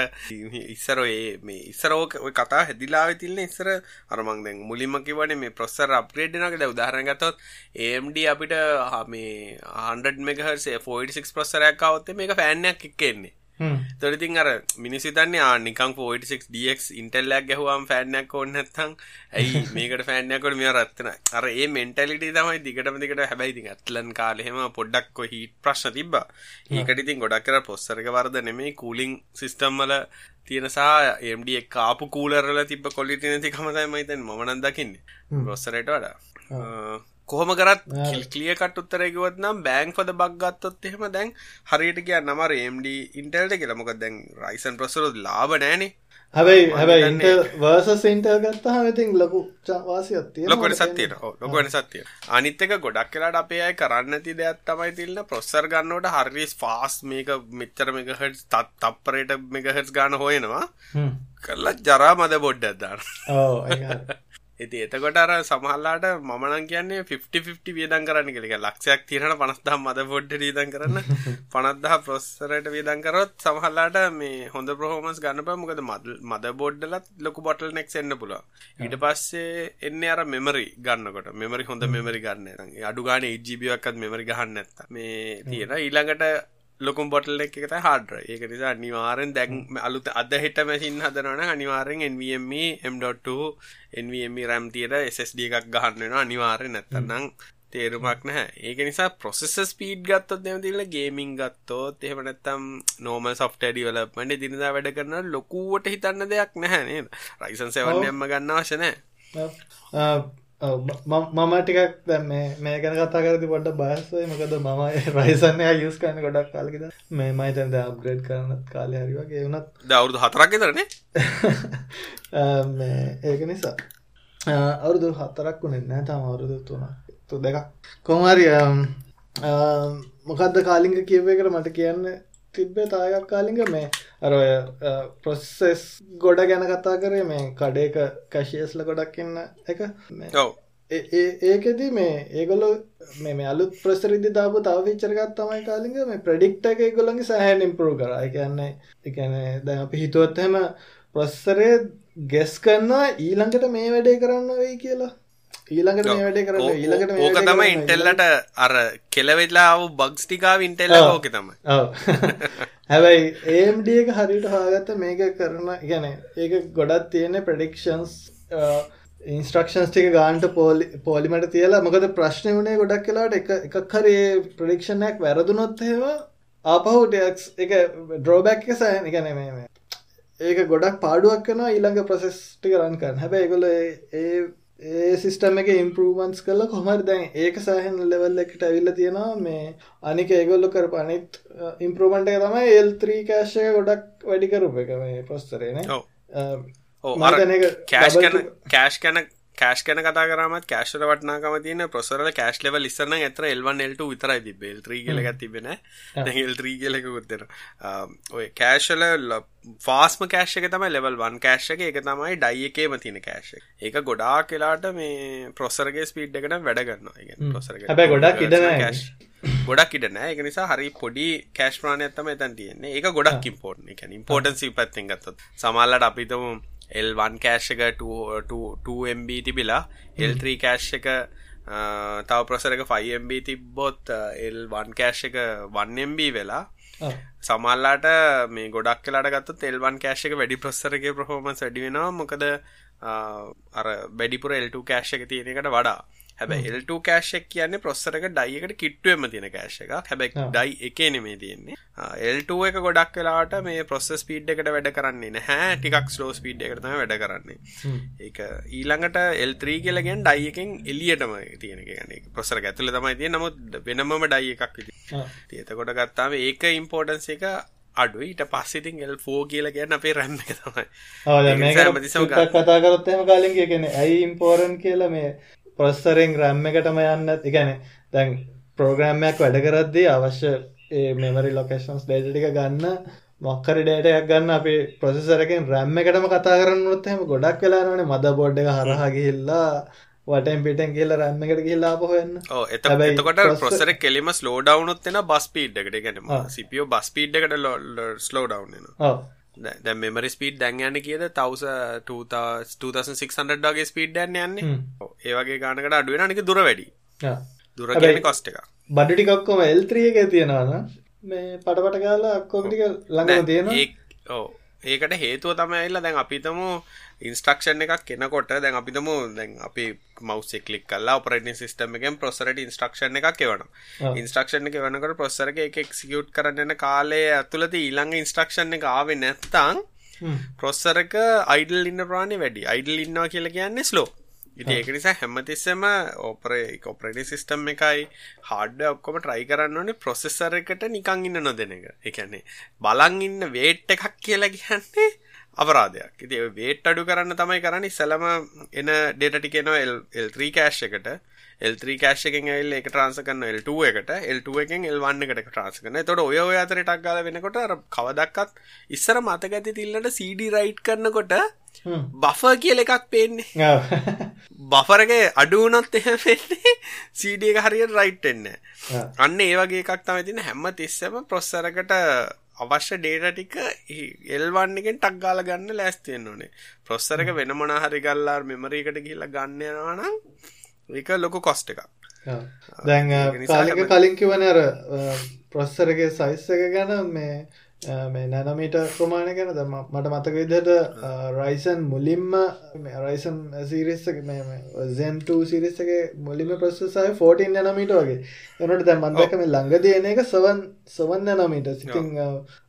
Speaker 1: ඉස්සර මේ ඉස්සරෝක කතා හැදිලාව තිල්න්න ඉස්සර. අරමං දැන් මුලින්ම කිවන මේ ප්‍රොස්සර අප්‍රේඩ්නකට උදාහරණ ගතොත් ඒම්ඩ අපිට මේ 100 මෙගහසේ 46 ප්‍රොස්සරයක් අවත්තේ මේක ෆෑන්නයක් එක්කෙන්නේ තොරිතින් අර මිනිසිතන්නේ ආනිකං පෝයිටක් ඩක් ඉන්ටල්ලක් ගැහවාම් ෆෑන්නක් ඕන්න නැත්තං ඇයි මේකට ෆෑන්නකොට මෙ රත්න අර ඒ මෙන්ටලිට තමයි දිගටම දිකට හැබැයිති ඇත්ලන් කාලෙහෙම පොඩ්ඩක් හිට ප්‍රශ්න තිබ ඒකටිතින් ගොඩක් කර පොස්සරක වර්ද නෙමේ කූලිං සිිස්ටම්මල තියෙනසා එම්ඩ එක් කාපු කූලරල තිබ කොල්ලිට නැති කමතයි මයිතන් මනන් දකින්නේ. රොස්සරට වඩා කොහොම කරත් කිලිය කට උත්තරයකිවත් නම් බෑංක් පද බක්ගත්තොත් එහෙම දැන් හරියට කිය නමර MD ඉන්ටල්ට කියලා. මොකද දැන් රයිසන් ප්‍රසර ලාබ නෑනේ
Speaker 2: හැබයි හැබයි වර්ස ඉන්ටර් ගත්තා හමතින් ලොකු වාසියත්තිය
Speaker 1: ලොකොට සත්තියට ලොකොට සත්තිය අනිත්තක ගොඩක් කියලාට අපේ අයි කරන්න ති දෙයක් තමයි තිල්න්න ප්‍රොස්සර් ගන්නවට හරිස් ෆාස් මේක මෙච්චර මෙගහට තත් තප්පරයට මෙගහස් ගාන හොයෙනවා. කරලා ජරා මද බොඩ්ඩ අදාන්න ඉති එතකොට අර සමහල්ලාට මමනන් කියන්නේ 50 වියදන් කරන්න කෙක ලක්ෂයක් තිරන පනස්දා මද පොඩ්ඩ රීදන් කරන්න. පනත්දහ ප්‍රොස්සරට වියදන් කරොත් සමහල්ලාට මේ හොඳ ප්‍රහෝමස් ගන්න මොකද මද බොඩ්ඩලත් ලොකු බොටල් නෙක් එන්න පුල ඊට පස්සේ එන්න අර මෙමරි ගන්නකොට. මෙමරි හොඳ මෙමරි ගන්න අඩුගාන ඉජිබියක්ත් මෙමරි ගහන්න ඇත්ත මේ තියෙන ඊළඟට ලොකුම් බොටල් එක එකත හාඩර ඒක නිසා අනිවාරෙන් දැන් අලුත අද හිට මැසින් හදනවන අනිවාරෙන් NVMe M.2 NVMe රැම් තියට SSD එකක් ගහන්නවෙන අනිවාරය නැත්තන්නම් තේරුමක් නැහැ. ඒක නිසා ප්‍රොසෙස ස්පීඩ් ගත්තොත් දෙම තිල ගේමින් ගත්තෝත් එහෙම නැත්තම් නෝමල් සොෆ්ටඩි වලපට දිනිදා වැඩ කරන ලොකුවට හිතන්න දෙයක් නැහැ නේද? රයිසන් සෙවන්නයම්ම ගන්න වශනෑ
Speaker 2: මම ටිකක් දැම මේ ගැන කතා කරති පොඩ බාස්සය මොකද මම රයිසන්නය යුස් කන්න ගොඩක් කාලකිද මේ මයිතන්ද අප්ග්‍රේඩ් කරනත් කාලය හරිවගේ වුණත්.
Speaker 1: දවුරුදු හතරක් තරනේ
Speaker 2: ඒක නිසා. අවුරුදු හතරක් වුණෙ නෑ තම අවුරුදු තුන තු දෙකක් කොමාරිය මොකක්ද කාලිංග කියවේකට මට කියන්න තිබ්බේ තායක් කාලිග මේ අරය ප්‍රොස්සෙස් ගොඩ ගැන කතා කරේ මේ කඩේක කැශියස්ල ගොඩක් ඉන්න එක. ඒකෙදී මේ ඒගොලො මේ අලුත් ප්‍රසරිදි දාපු තව විචරගත් තමයි කාලිග මේ ප්‍රඩික්ට එක ගොලන්ගේ සෑහන් ඉම්පරූ කර. එකන්නේ එකන දැ අපි හිතුවත්හෙම ප්‍රස්සරේ ගෙස් කරන්නවා ඊළඟට මේ වැඩේ කරන්න වෙයි කියලා ඊළඟට මේ වැඩේ කරන්න ඊළඟට
Speaker 1: ඕක තමයි ඉන්ටෙල්ලට අර කෙලවෙලාව බග්ස්ටිකාව ඉන්ටෙල්ල ඕක තමයි.
Speaker 2: හැබැයි ඒම්ඩ එක හරිට හාගත්ත මේක කරන ගැන ඒක ගොඩත් තියෙන ප්‍රඩික්ෂන්ස් ඉන්ස්ට්‍රක්ෂන්ස් ටික ගාන්ට පෝලි පෝලිමට තියලා. මොකද ප්‍රශ්නය වනේ ගොඩක් කලාට එක එකක් හරි ප්‍රඩික්ෂණයක් වැරදුනොත් ඒවා ආපහුටක් එක ඩ්‍රෝබැක් එක සෑන ගැන මේ ඒක ගොඩක් පාඩුවක් කන ඊළඟ ප්‍රසෙස් ටික රන් කරන්න. හැබැයි ඒගොල ඒ ඒ සිස්ටම එක ඉම්පරූවන්ස් කල කොමර දැන් ඒක සහන් ලෙවල් එකට ඇවිල්ල තියෙනවා. මේ අනික ඒගොල්ලු කර පනිත් ඉම්පරූමන්ට එක තමයි එල්3 කෑශය ගොඩක් වැඩිකරුප එක මේ පොස්තරේන
Speaker 1: කෑශ් කෑශ් කැන කෑශ් කැන කතා කරමත් කෑශ්ල වටනාකම තියන ප්‍රසරල කෑශ් ලෙවල් ලිස්සන ඇතර එල්වන් එල්ට විතරයි තිබෙල් ත්‍රී කියලක තිබෙන දැල් ත්‍රී කියලකුත්තර ඔය කෑශල ෆාස්ම කෑශ්ක තම ලෙවල් වන් කෑශ්ක එක. තමයි ඩයි එකේම තින කෑශ ඒක ගොඩා කියලාට මේ ප්‍රොසරගේ ස්පීඩ් එකට වැඩගන්න
Speaker 2: ප්‍රොසර හැබැ ගොඩක් ඉඩ
Speaker 1: ගොඩක් ඉඩන එක නිසා හරි පොඩි කෑශ් ප්‍රාණ ඇත්තම එතන් තියන්නේ. ඒක ගොඩක් ඉම්පෝර්ට් එක ඉම්පෝර්ටන්සි පැත්තෙන් ගත්තත්. සමල්ලට අපිතම L1 කෑශ් එක 2MB තිබිලා L3 කෑශ් එක තව ප්‍රසරක 5MB තිබ්බොත් L1 කෑශ් එක 1MB වෙලා. සමල්ලාට මේ ගොඩක් කලාට ගත්ත තෙල්වන් කෑශ් එක වැඩි ප්‍රස්සරගේ ප්‍රහෝමන්ස් වැඩි වෙනවා. මොකද අර වැඩිපුර L2 කෑශ් එක තියෙන එකට වඩා හැබැ එල්ට කෑශක් කියන්නේ ප්‍රොස්සරක ඩයිකට කිට්ටුවම තියෙන කෑශ එක හැබැ ඩයි එක නෙමේ තියෙන්නේ. එල්ට එක ගොඩක් වෙලාට මේ ප්‍රොස්ස ස්පීඩ් එකට වැඩ කරන්නේ නැහැ. ටිකක් ස්ලෝ ස්පීඩ් එකටම වැඩ කරන්නේ. ඒක ඊළඟට එල්ත්‍රී කියලගෙන් ඩයි එකෙන් එලියටම තියෙන ගැන ප්‍රොසර ඇතුල තමයි තිය නමුත් වෙනමම ඩයි එකක් තියතකොට ගත්තාම ඒක ඉම්පෝර්ටන්ස එක අඩු ඊට පස්සිතින් එල් ෆෝ කියල කියන්න අපේ රැම්ම
Speaker 2: තමයි. කතා කරොත්තම කාලින් කියන ඇයි ඉම්පෝරන් කියල මේ ප්‍රොස්සරෙන් රැම්ම එකටම යන්න එකන දැන් ප්‍රෝග්‍රෑම්මයක් වැඩ කරද්දී අවශ්‍ය මෙමරි ලොකේෂන්ස් ඩේටික ගන්න මොක්කරි ඩේටයක් ගන්න අපි ප්‍රොසෙසරකින් රැම්ම එකටම කතා කරන්නොත්හෙම ගොඩක් වෙලානනේ මද බොඩ් එක හරහා ගිහිල්ලා වටෙන් පිටෙන් කියලා රැම්ම එකට එන්න.
Speaker 1: ඔව් එතකොට ප්‍රොසෙසර් කෙලිම ස්ලෝ ඩවුන් උත් වෙනවා බස්. ඒ කියන්නේ CPU බස් ස්පීඩ් එකට ස්ලෝ ඩවුන් දැන් මෙමරි ස්පීඩ් දැන් යන්නේ කීයද 2600 වගේ ස්පීඩ් යන්නේ යන්නේ. ඒ වගේ ගානකට අඩු වෙනවා නික දුර වැඩි. දුර කොස්ට් එක.
Speaker 2: බඩු ටික ඔක්කොම L3 එකේ තියනවා නම් මේ පටපට ගාලා ඔක්කොම ටික ළඟම තියෙනවා.
Speaker 1: ඒකට හේතුව තමයි ඇවිල්ලා දැන් අපිටම ඉන්ස්ට්‍රක්ෂන් එකක් කෙනකොට දැන් අපිටම දැන් අපි මවුස් ක්ලික් කරලා ඔපරේටින් සිස්ටම් එකෙන් ප්‍රොසෙසර් එකට ඉන්ස්ට්‍රක්ෂන් එකක් එවනවා. ඉන්ස්ට්‍රක්ෂන් එක එවනකොට ප්‍රොසෙසර් එක එක්සිකියුට් කරන්න කාලය ඇතුළත ඊළඟ ඉන්ස්ට්‍රක්ෂන් එක ආවේ නැත්නම් ප්‍රොසෙසර් එක අයිඩල් ඉන්න ප්‍රමාණය වැඩි. අයිඩල් ඉන්නවා කියලා කියන්නේ ස්ලෝ. ඒක නිසා හැමතිස්සම ඕපරේ කොපරටි සිිස්ටම් එකයි. හාඩ ඔක්කොම ට්‍රයි කරන්න ඕනේ ප්‍රොසෙසර් එකට නිකං ඉන්න නොදෙන එක. එකන්නේ බලන් ඉන්න වේට් එකක් කියලා කියන්නේ අපරාධයක්. ඉති වේට් අඩු කරන්න තමයි කරන්න. ඉස්සලම එන ඩේටටි කෙනවා එල්3 කෑශ් එකට. එල්3 කෑශ් එකෙන් ඇල් එක ට්‍රන්ස කරන්න එල්2 එකට. එල්2 එකෙන් එල්1 එකට ට්‍රන්ස කරන තොට ඔය අතර ටක් ගල වෙනකොට කවදක්කත් ඉස්සර මතගැති තිල්ලට CD රයිට් කරනකොට බෆ කියල එකක් පේන්නේ. බෆරගේ අඩුවනොත් එහ පෙන්නේ සීඩිය එක හරියට රයිට් එන්න අන්න ඒ වගේ එකක් තම තින හැම තිස්සම ප්‍රොස්සරකට අවශ්‍ය ඩේට ටික එල්වන්න එකෙන් ටක් ගාල ගන්න ලෑස්තියෙන් ඕනේ. ප්‍රොස්සරක වෙන මොන හරි ගල්ලාර් මෙමරීකට ගිහිල්ලා ගන්නයනවානම් එක ලොකු කොස්ට එකක්.
Speaker 2: දැන් කාලික කලින් කිවන අර ප්‍රොස්සරගේ සයිස් එක ගැන මේ මේ නැනමීට ප්‍රමාණය ගැන දම මට මතක විදිහට රයිසන් මුලින්ම රයිසන් සිරිස්සක සෙන්ට සිරිස්සගේ මුලිම ප්‍රස්සසය 14 යනමීට වගේ. එනට දැ මන්දකම ළඟ දයන එක සවන් සවන් යනමීට සිතිං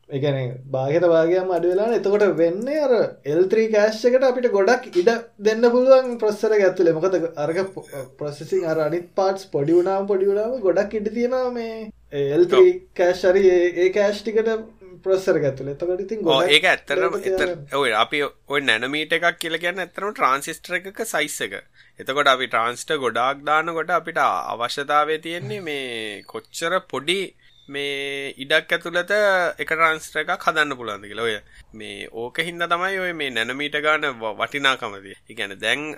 Speaker 2: එකන බාගත වාගේම අඩවෙලා එතකොට වෙන්න අර එල්ත්‍රී කෑශ්කට අපිට ගොඩක් ඉඩ දෙන්න පුළුවන් ප්‍රස්සර ඇතුලේ. මොකද අර්ග ප්‍රොසෙසින් අර අනිත් පාටස් පොඩි වුණාම පොඩි වුණාම ගොඩක් ඉඩ තියෙනවා මේ එල්ත්‍රී කෑශ්රි ඒ කෑෂ්ටිකට ප්‍රස්සර ඇතුල එතකට ඉතින්
Speaker 1: ඒක ඇත්තරම ඔය අපි ඔය නැනමීට එකක් කියල කියන්න ඇතරම ට්‍රන්සිස්ටර එකක සයිස් එක. එතකොට අපි ට්‍රන්ස්ට ගොඩාක් දානකොට අපිට අවශ්‍යතාවය තියෙන්නේ මේ කොච්චර පොඩි මේ ඉඩක් ඇතුළත එක ට්‍රන්ස්ටර එකක් හදන්න පුළන්ද කියලා. ඔය මේ ඕක හින්ද තමයි ඔය මේ නැනමීට ගාන වටිනාකමදී ඉගැන දැන්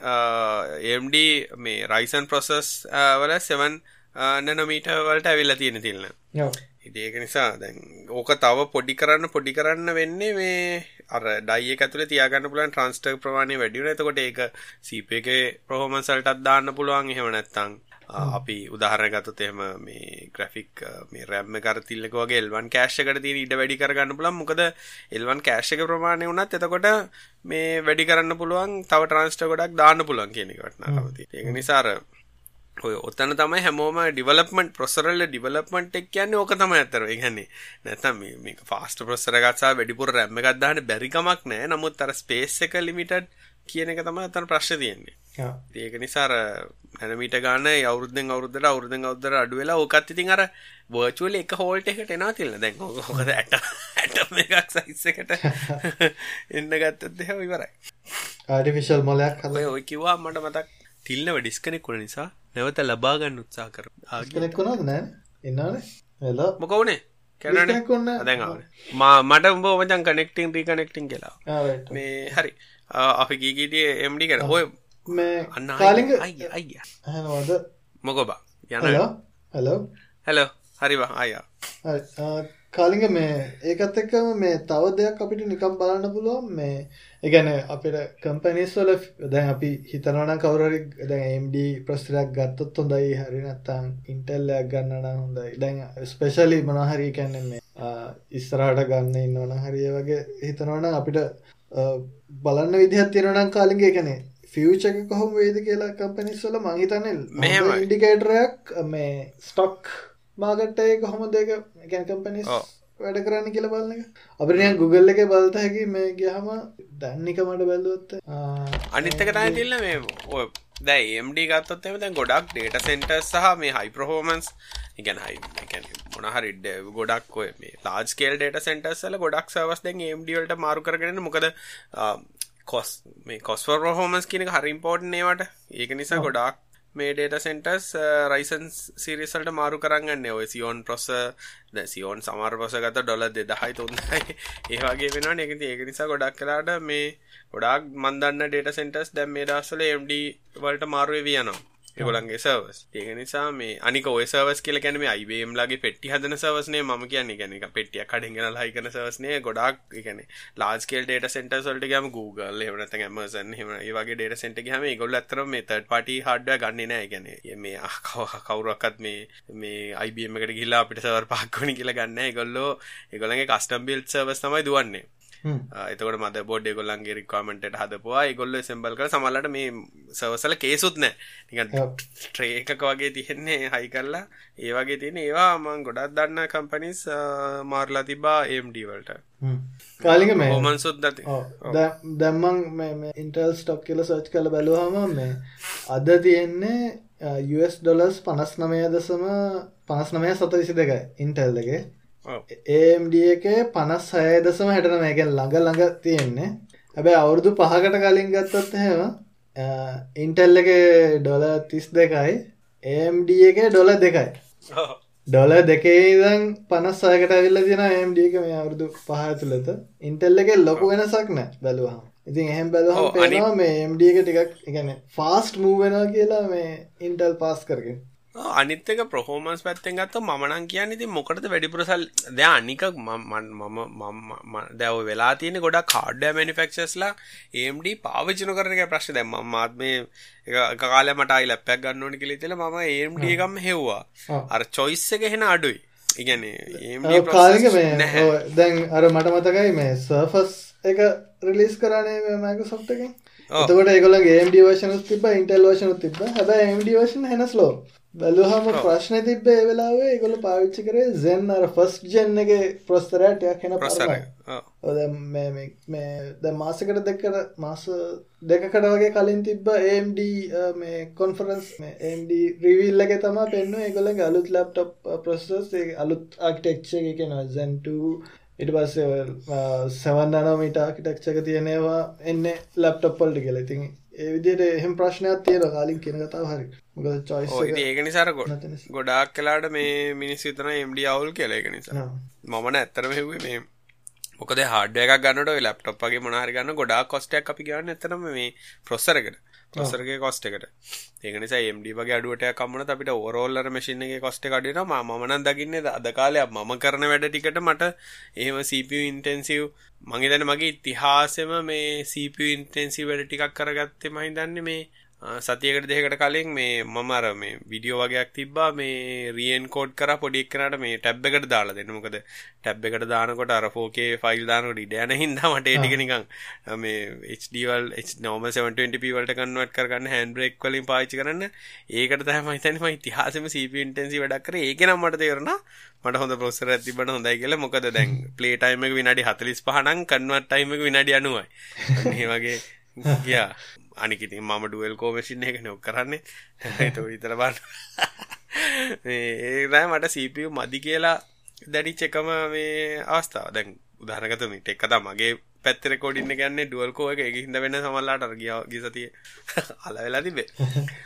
Speaker 1: එම්ඩ මේ රයිසන් ප්‍රොසෙස් වල සෙවන් නැනමීට වලට ඇවිල්ල තියෙන තිල්න්න ඒක නිසා දැන් ඕක තව පොඩි කරන්න පොඩි කරන්න වෙන්නේ මේ අර ඩයි එක ඇතුලේ තියාගන්න පුළුවන් ට්‍රාන්ස්ෆර් ප්‍රමාණය වැඩි වෙනවා. එතකොට ඒක CPU එකේ performance වලටත් දාන්න පුළුවන්. එහෙම නැත්නම් අපි උදාහරණ ගත්තොත් එහෙම මේ ග්‍රැෆික් මේ RAM එක අර තිල්ලක වගේ L1 කෑෂ් එකට තියෙන ඉඩ වැඩි කරගන්න පුළුවන්. මොකද L1 කෑෂ් එක ප්‍රමාණය වුණත් එතකොට මේ වැඩි කරන්න පුළුවන් තව ට්‍රාන්ස්ෆර් ගොඩක් දාන්න පුළුවන් කියන එක තියෙනවා. ඒක නිසා ඔය ඔතන තමයි හැමෝම ඩිවලප්මන්ට් ප්‍රොසරල්ල ඩිවලප්මන්ට් එක් කියන්නේ ඕක තමයි අතර. ඒ කියන්නේ නැත්නම් මේ ෆාස්ට් සහ වැඩිපුර RAM එකක් දාන්න බැරි කමක් නැහැ නමුත් අර ස්පේස් එක ලිමිටඩ් කියන එක තමයි අතන ප්‍රශ්නේ තියෙන්නේ. ඒක නිසා අර නැනමීටර් ගන්න අවුරුද්දෙන් අවුරුද්දට අවුරුද්දෙන් අවුරුද්දට අඩු වෙලා ඕකත් ඉතින් අර වර්චුවලි එක හෝල්ට් එකට එනවා කියලා. දැන් මොකද ඇට ඇටම් එකක් සයිස් එකට එන්න ගත්තොත් එහෙම ඉවරයි.
Speaker 2: ආටිෆිෂල් මොලයක්
Speaker 1: හදලා ඔය කිව්වා මට මතක් තිල්නව ඩිස්කනෙක් වුණ නිසා නැවත ලබාගන්න උත්සා කර
Speaker 2: කෙනෙක්ුණද නෑ. එන්නනේ එල
Speaker 1: මොකවනේ කැනකොන්න දැන් මට උඹ මචන් කනෙක්ටිං රී කනෙක්ටිං කියලා. මේ හරි. අපි ගීගීටිය එම්ඩි කර. හොය
Speaker 2: අන්න කාලිග
Speaker 1: අයිය
Speaker 2: හනවද
Speaker 1: මොකොබා
Speaker 2: යන හලෝ.
Speaker 1: හැලෝ. හරිවා අයා
Speaker 2: කාලිග මේ ඒකත් එක්කම මේ තව දෙයක් අපිට නිකම් බලන්න පුළුවන්. මේ ඒගැන අපිට කම්පනිස් වල දැන් අපි හිතනවන කවුරරි දැන් MD ප්‍රස්තරයක් ගත්තොත් හොඳයි. හරි නැත්තම් ඉන්ටෙල්ලයක් ගන්න නම් හොඳයි. දැන් ස්පෙෂලි මොනහරි කියන්නේ මේ ඉස්සරහට ගන්න ඉන්නවන හරිය වගේ හිතනවනම් අපිට බලන්න විදිහක් තියෙනවා නම් කාලින්ගේ කියන්නේ ෆියචක කොහොම වේද කියලා කම්පනිස්වල මහිතනෙල් මෙහම ඉන්ඩිකේටරයක් මේ ස්ටොක් මාගට්ටය කොහොම දෙක ගැන් කම්පනිස් වැඩ කරන්න කියල බලන්න එක. අපිනිය ගුගල් එක බලත හැකි මේ ගහම දන්නික මට බැලුවොත්ත
Speaker 1: අනිත්තක තයි තිල්ල මේ දැයි එම්ඩ ගත්තොත් එම දැන් ගොඩක් ඩේට සෙන්ට සහ මේ හයි ප්‍රහෝමන්ස් ඉගැන හයි මොනහරිඩ ගොඩක් ඔය මේ ලාජ්කේල් ඩේට සෙන්ටර්සල ගොඩක් සවස් දැන් එම්ඩිවලට මාරු කරගෙන මොකද කොස් මේ කොස්වර් ප්‍රහෝමන්ස් කියනක හරිම්පෝර්ට් නේවට ඒක නිසා ගොඩක් මේ ඩේට සෙන්ටර්ස් රයිසන්ස් සිරිසල්ට මාරු කරන්න ඔය සියෝන් ප්‍රොස ද සියෝන් සමාර පොස ගත ඩොල දෙදහයි තුන්දයි ඒවාගේ වෙන එක ඒක නිසා ගොඩක් කලාට මේ ගොඩක් මන්දන්න ඩේට සෙන්ටර්ස් දැම් මේ දස්සල MD වලට මාරුව වියනවා ඒගොලන්ගේ සර්වස් ඒක නිසා මේ අනික ඔය සර්වස් කියල කැනම අයිබම් ලගේ පෙට්ටි හදන සවස්නේ ම කියන්නේ. ගැන එක පෙටිය කඩිගෙන ලයිකන සවස්නය ගොඩක්. එකන ලාස්කේල් ඩේට සෙන්ට සොල්ට ගම Google එවනත ඇමසන් හෙම ඒවගේ ඩේට සෙන්ට හම ගොල් අතර මේ තට පටි හඩ ගන්න නෑ. ගැන මේ කව කවුරක්කත් මේ මේ අයිබමකට ගිල්ලා අපිට සවර් පක්කොනි කියලා ගන්න ගොල්ලෝ ඒගොලගේ කස්ටම් බිල් සවස් තමයි දුවන්නේ. එතකොට මද බොඩ් ගොල්ලන්ගේ රික්වාමට හදපුවා. ගොල්ල සෙම්බල් කර සමල්ලට මේ සවසල කේසුත් නෑ. ට්‍රේකක වගේ තියෙන්නේ හයි කරලා. ඒවගේ තියෙන ඒවා මං ගොඩක් දන්න කම්පනිස් මාර්ලා තිබා ඒම්ඩවල්ට
Speaker 2: කාලික මේ
Speaker 1: හෝමන්සුත් දති
Speaker 2: දැම්මන් ඉන්ටල් ස්ටොක් කියල සච් කල බැලුවහම මේ අද තියෙන්නේ US ඩොලස් පනස් නමය දසම පනස් නමය සත විසි දෙකයි ඉන්ටල්ලගේ ඒම්ඩ එක පනස් හය දසම හැටන මේකෙන් ළඟ ළඟ තියෙන්නේ. හැබැයි අවුරුදු පහකට කලින් ගත්තත් හෙම ඉන්ටෙල් එක ඩොල තිස් දෙකයි ඒම්ඩ එක ඩොල දෙකයි. ඩොල දෙකේදන් පනස් සයකට ඇවිල්ල තින ඒම්ඩ එක මේ අවුරුදු පහ තුළත ඉන්ටෙල් එක ලොකු වෙනසක් නෑ බැලුවහම. ඉතින් එහෙම බැලුවහම පේනවා මේ එම්ඩ එක ටිකක් එකන ෆාස්ට් මූවෙනවා කියලා මේ ඉන්ටල් පාස් කරගෙන
Speaker 1: අනිත්තක ප්‍රහෝමන්ස් පැත්තෙන් ගත්ත මනන් කියන්න ඉති මොකටද වැඩිපුරසල්? ද අනික මම දැව වෙලා තියෙන ගොඩක් කාඩ්ඩ මනිෆෙක්ෂස්ලා ඒම්ඩ පාවිචන කරන ප්‍රශ් දැම මාත් මේ කාල මටයි ලැපැක් ගන්නවනි කෙලි තෙල ම ඒම්ඩ එකම් හෙව්වා. අර චොයිස්ස එක හෙන අඩුයි. ඉගැන
Speaker 2: කාලක දැන් අර මට මතකයි මේ සර්ෆස් එක රිලිස් කරනේ මෑක සොප්ටකින් එතකොට ඒගොල ගේම්ඩ වර්ෂන තිබ ඉන්ටල් වර්ෂන තිබ හැබ MD වර්ෂන හෙනස් ලෝ බැලුහම ප්‍රශ්න තිබ්බ ඒ වෙලාවේ. ඒගොල්ල පාවිච්චි කරේ සෙන් අර ෆස්ට් ජෙන් එක ප්‍රොස්තරටයක් හෙන ප්‍රසර මේ ද මාසකට දෙකට මාස දෙකකට වගේ කලින් තිබ්බ AMD මේ කොන්ෆරන්ස් AMD රිවිල් එක තමා පෙන්න්න ඒගොලගේ අලුත් ලැප්ටප් ප්‍රොසස් අලුත් ආක්ටෙක්ෂ එක කෙනවා සැන්ට ඉට පස්සේ සවන් අනමට ආකිටක්ෂක තියෙනවා. එන්න ලැප්ටප්පල්ටි කියල. ඉතින් ඒ විදියට එහෙම ප්‍රශ්නයක් තියෙන කාලින් කියන කතාව හරි. මොකද චොයිස්
Speaker 1: එක ඒක නිසාර ගොඩාක් කලාට මේ මිනිස් විතර MD අවුල් කියලා ඒක නිසා. මමන ඇත්තරම හෙව්වේ මේ මොකද හඩ එකක් ගන්නට ලප්ටොප් වගේ මොනාහරි ගන්න ගොඩාක් කොස්ටයක් අපි ගන්න එතරම මේ ප්‍රොස්සරකට ප්‍රොසරගේ කොස්ට එකට. ඒක නිසා MD වගේ අඩුවට කම්මන අපිට ඕරෝල්ලර මැසින් එක කොස්ට කඩන මමනන් දකින්න අද කාලයක් මම කරන වැඩ ටිකට මට එහෙම CPU ඉන්ටෙන්සිව් මගේ දැන මගේ ඉතිහාසම මේ CPU ඉන්ටෙන්සිව් වැඩ ටිකක් කරගත්තේ මහිතන්නේ මේ සතියකට දෙකට කලින් මේ මම අර මේ විඩියෝ වගේක් තිබ්බා මේ රියන් කෝඩ් කර පොඩි එක්කනට මේ ටැබ් එකට දාලා දෙන්න. මොකද ටැබ් එකට දානකොට අර 4K ෆයිල් දානකොට ඉඩ යන හින්දා මට ඒ ටික නිකන් මේ HD වල normal 720p වලට කන්වර්ට් කරගන්න හෑන්ඩ් බ්‍රේක් වලින් පාවිච්චි කරන්න. ඒකට තමයි මම හිතන්නේ මම ඉතිහාසෙම CPU ඉන්ටෙන්සිව් වැඩක් කරේ. ඒක නම් මට තේරුණා මට හොඳ ප්‍රොසෙසර් එකක් තිබ්බම හොඳයි කියලා. මොකද දැන් ප්ලේ ටයිම් එක විනාඩි 45 නම් කන්වර්ට් ටයිම් එක විනාඩි 90යි මේ වගේ ගියා අනිකිතින් මම ඩුවල් කෝමසින් එක නොක් කරන්නේ. එත විතර බන්න ඒරෑ මට සීපිය මදි කියලා දැඩිච් එකම මේ අවස්ථාව. දැන් උදාහනගතම ටෙක්කත මගේ පැත්තර කොඩින්න ගන්න ඩුවල්කෝ එක හිද වෙන සමල්ලාට ගිය ගිසතිය අල වෙලා තිබේ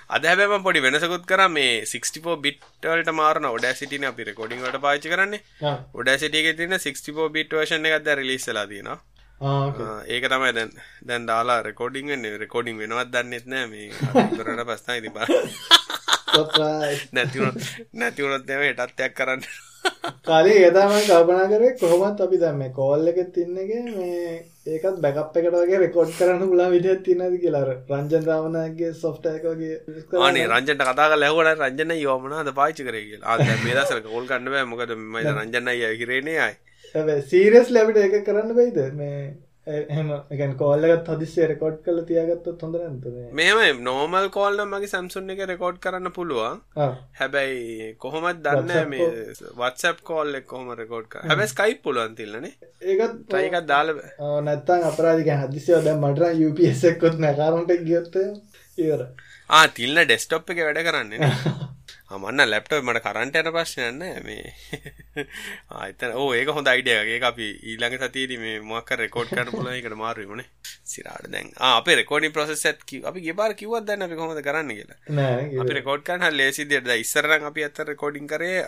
Speaker 1: අද හැබැම පොඩි වෙනසකුත් කර. මේ 64 බිට්වලට මාරන ඔඩ සිටින අපි රෙකෝඩිංට පාචි කරන්නේ. ඔඩ සිටිය තින 64 බිට් වර්ෂණ එකක්ද රිලිස්සලා තියෙනවා ඒක තමයි දැන් දැන් දාලා රෙකෝඩිං වෙන්නේ. රෙකෝඩිං වෙනවත් දන්නෙත් නෑ මේ කරට පස්නා ඉති බා. නැතිවුණ නැතිවුණොත් එම හෙටත්යක් කරන්න.
Speaker 2: කාලේ ඒතම කල්පනා කරේ කොහොමත් අපි දැම් මේ කෝල් එක තින්නගේ මේ ඒකත් බැකප් එකට වගේ රෙකෝඩ් කරන්න පුලා විදිහත් තින්නද කියලා රංජන් රාමණගේ සොෆ්ට්වෙයාර් එක වගේ
Speaker 1: අනේ රංජන්ට කතා කරලා ඇහුවා රංජන යෝමනාද පාවිච්චි කරේ කියලා. ආ දැන් මේ දවස්වල කෝල් ගන්න බෑ. මොකද මම රංජන් අයියා හිරේනේ ආයි
Speaker 2: සීරස් ලැබිට එක කරන්න බයිද? මේ එහම කෝල්ලගත් හදිස්සේ රෙකෝඩ් කල තියාගත්තත් හොඳ නැත
Speaker 1: මෙම නෝමල් කෝල්න මගේ සැම්සුන් එක රෙකෝඩ් කරන්න පුළුවන්. හැබැයි කොහොමත් දන්න මේ වත්සප් කෝල් එක් කොහොම රෙකෝඩ් හැබැ ස්කයිප් පුළුවන් තිල්ලන
Speaker 2: ඒකත්
Speaker 1: ටයිකත් දාල
Speaker 2: නැත්තන් අපරාධික හදිසිව දැ මටර යුපසෙක්කොත් නැකාරට ගියොත්ත ඉවර
Speaker 1: ආ තිල්න්න ඩෙස්ටොප් එක වැඩ කරන්නේ මන්න ලැප්ටෝ මට කරන්ට යන ප්‍රශ්නයන්න මේ. ආතන ඕ ඒක හොඳ අයිඩියගේ අපි ඊළඟ සතියේදී මේ මොකක් රෙකෝඩ් කරන්න පුළුවන් එකට මාරු වුණේ සිරාට දැන්. අපේ එකත් කි අපි ගිය පාර කිව්වත් දැන් අපි කොහොමද කරන්න කියලා? අපි රෙකෝඩ් කරන්න ලේසි දෙයක් දැන් ඉස්සර නම් අපි අතර රෙකෝඩින් කරේ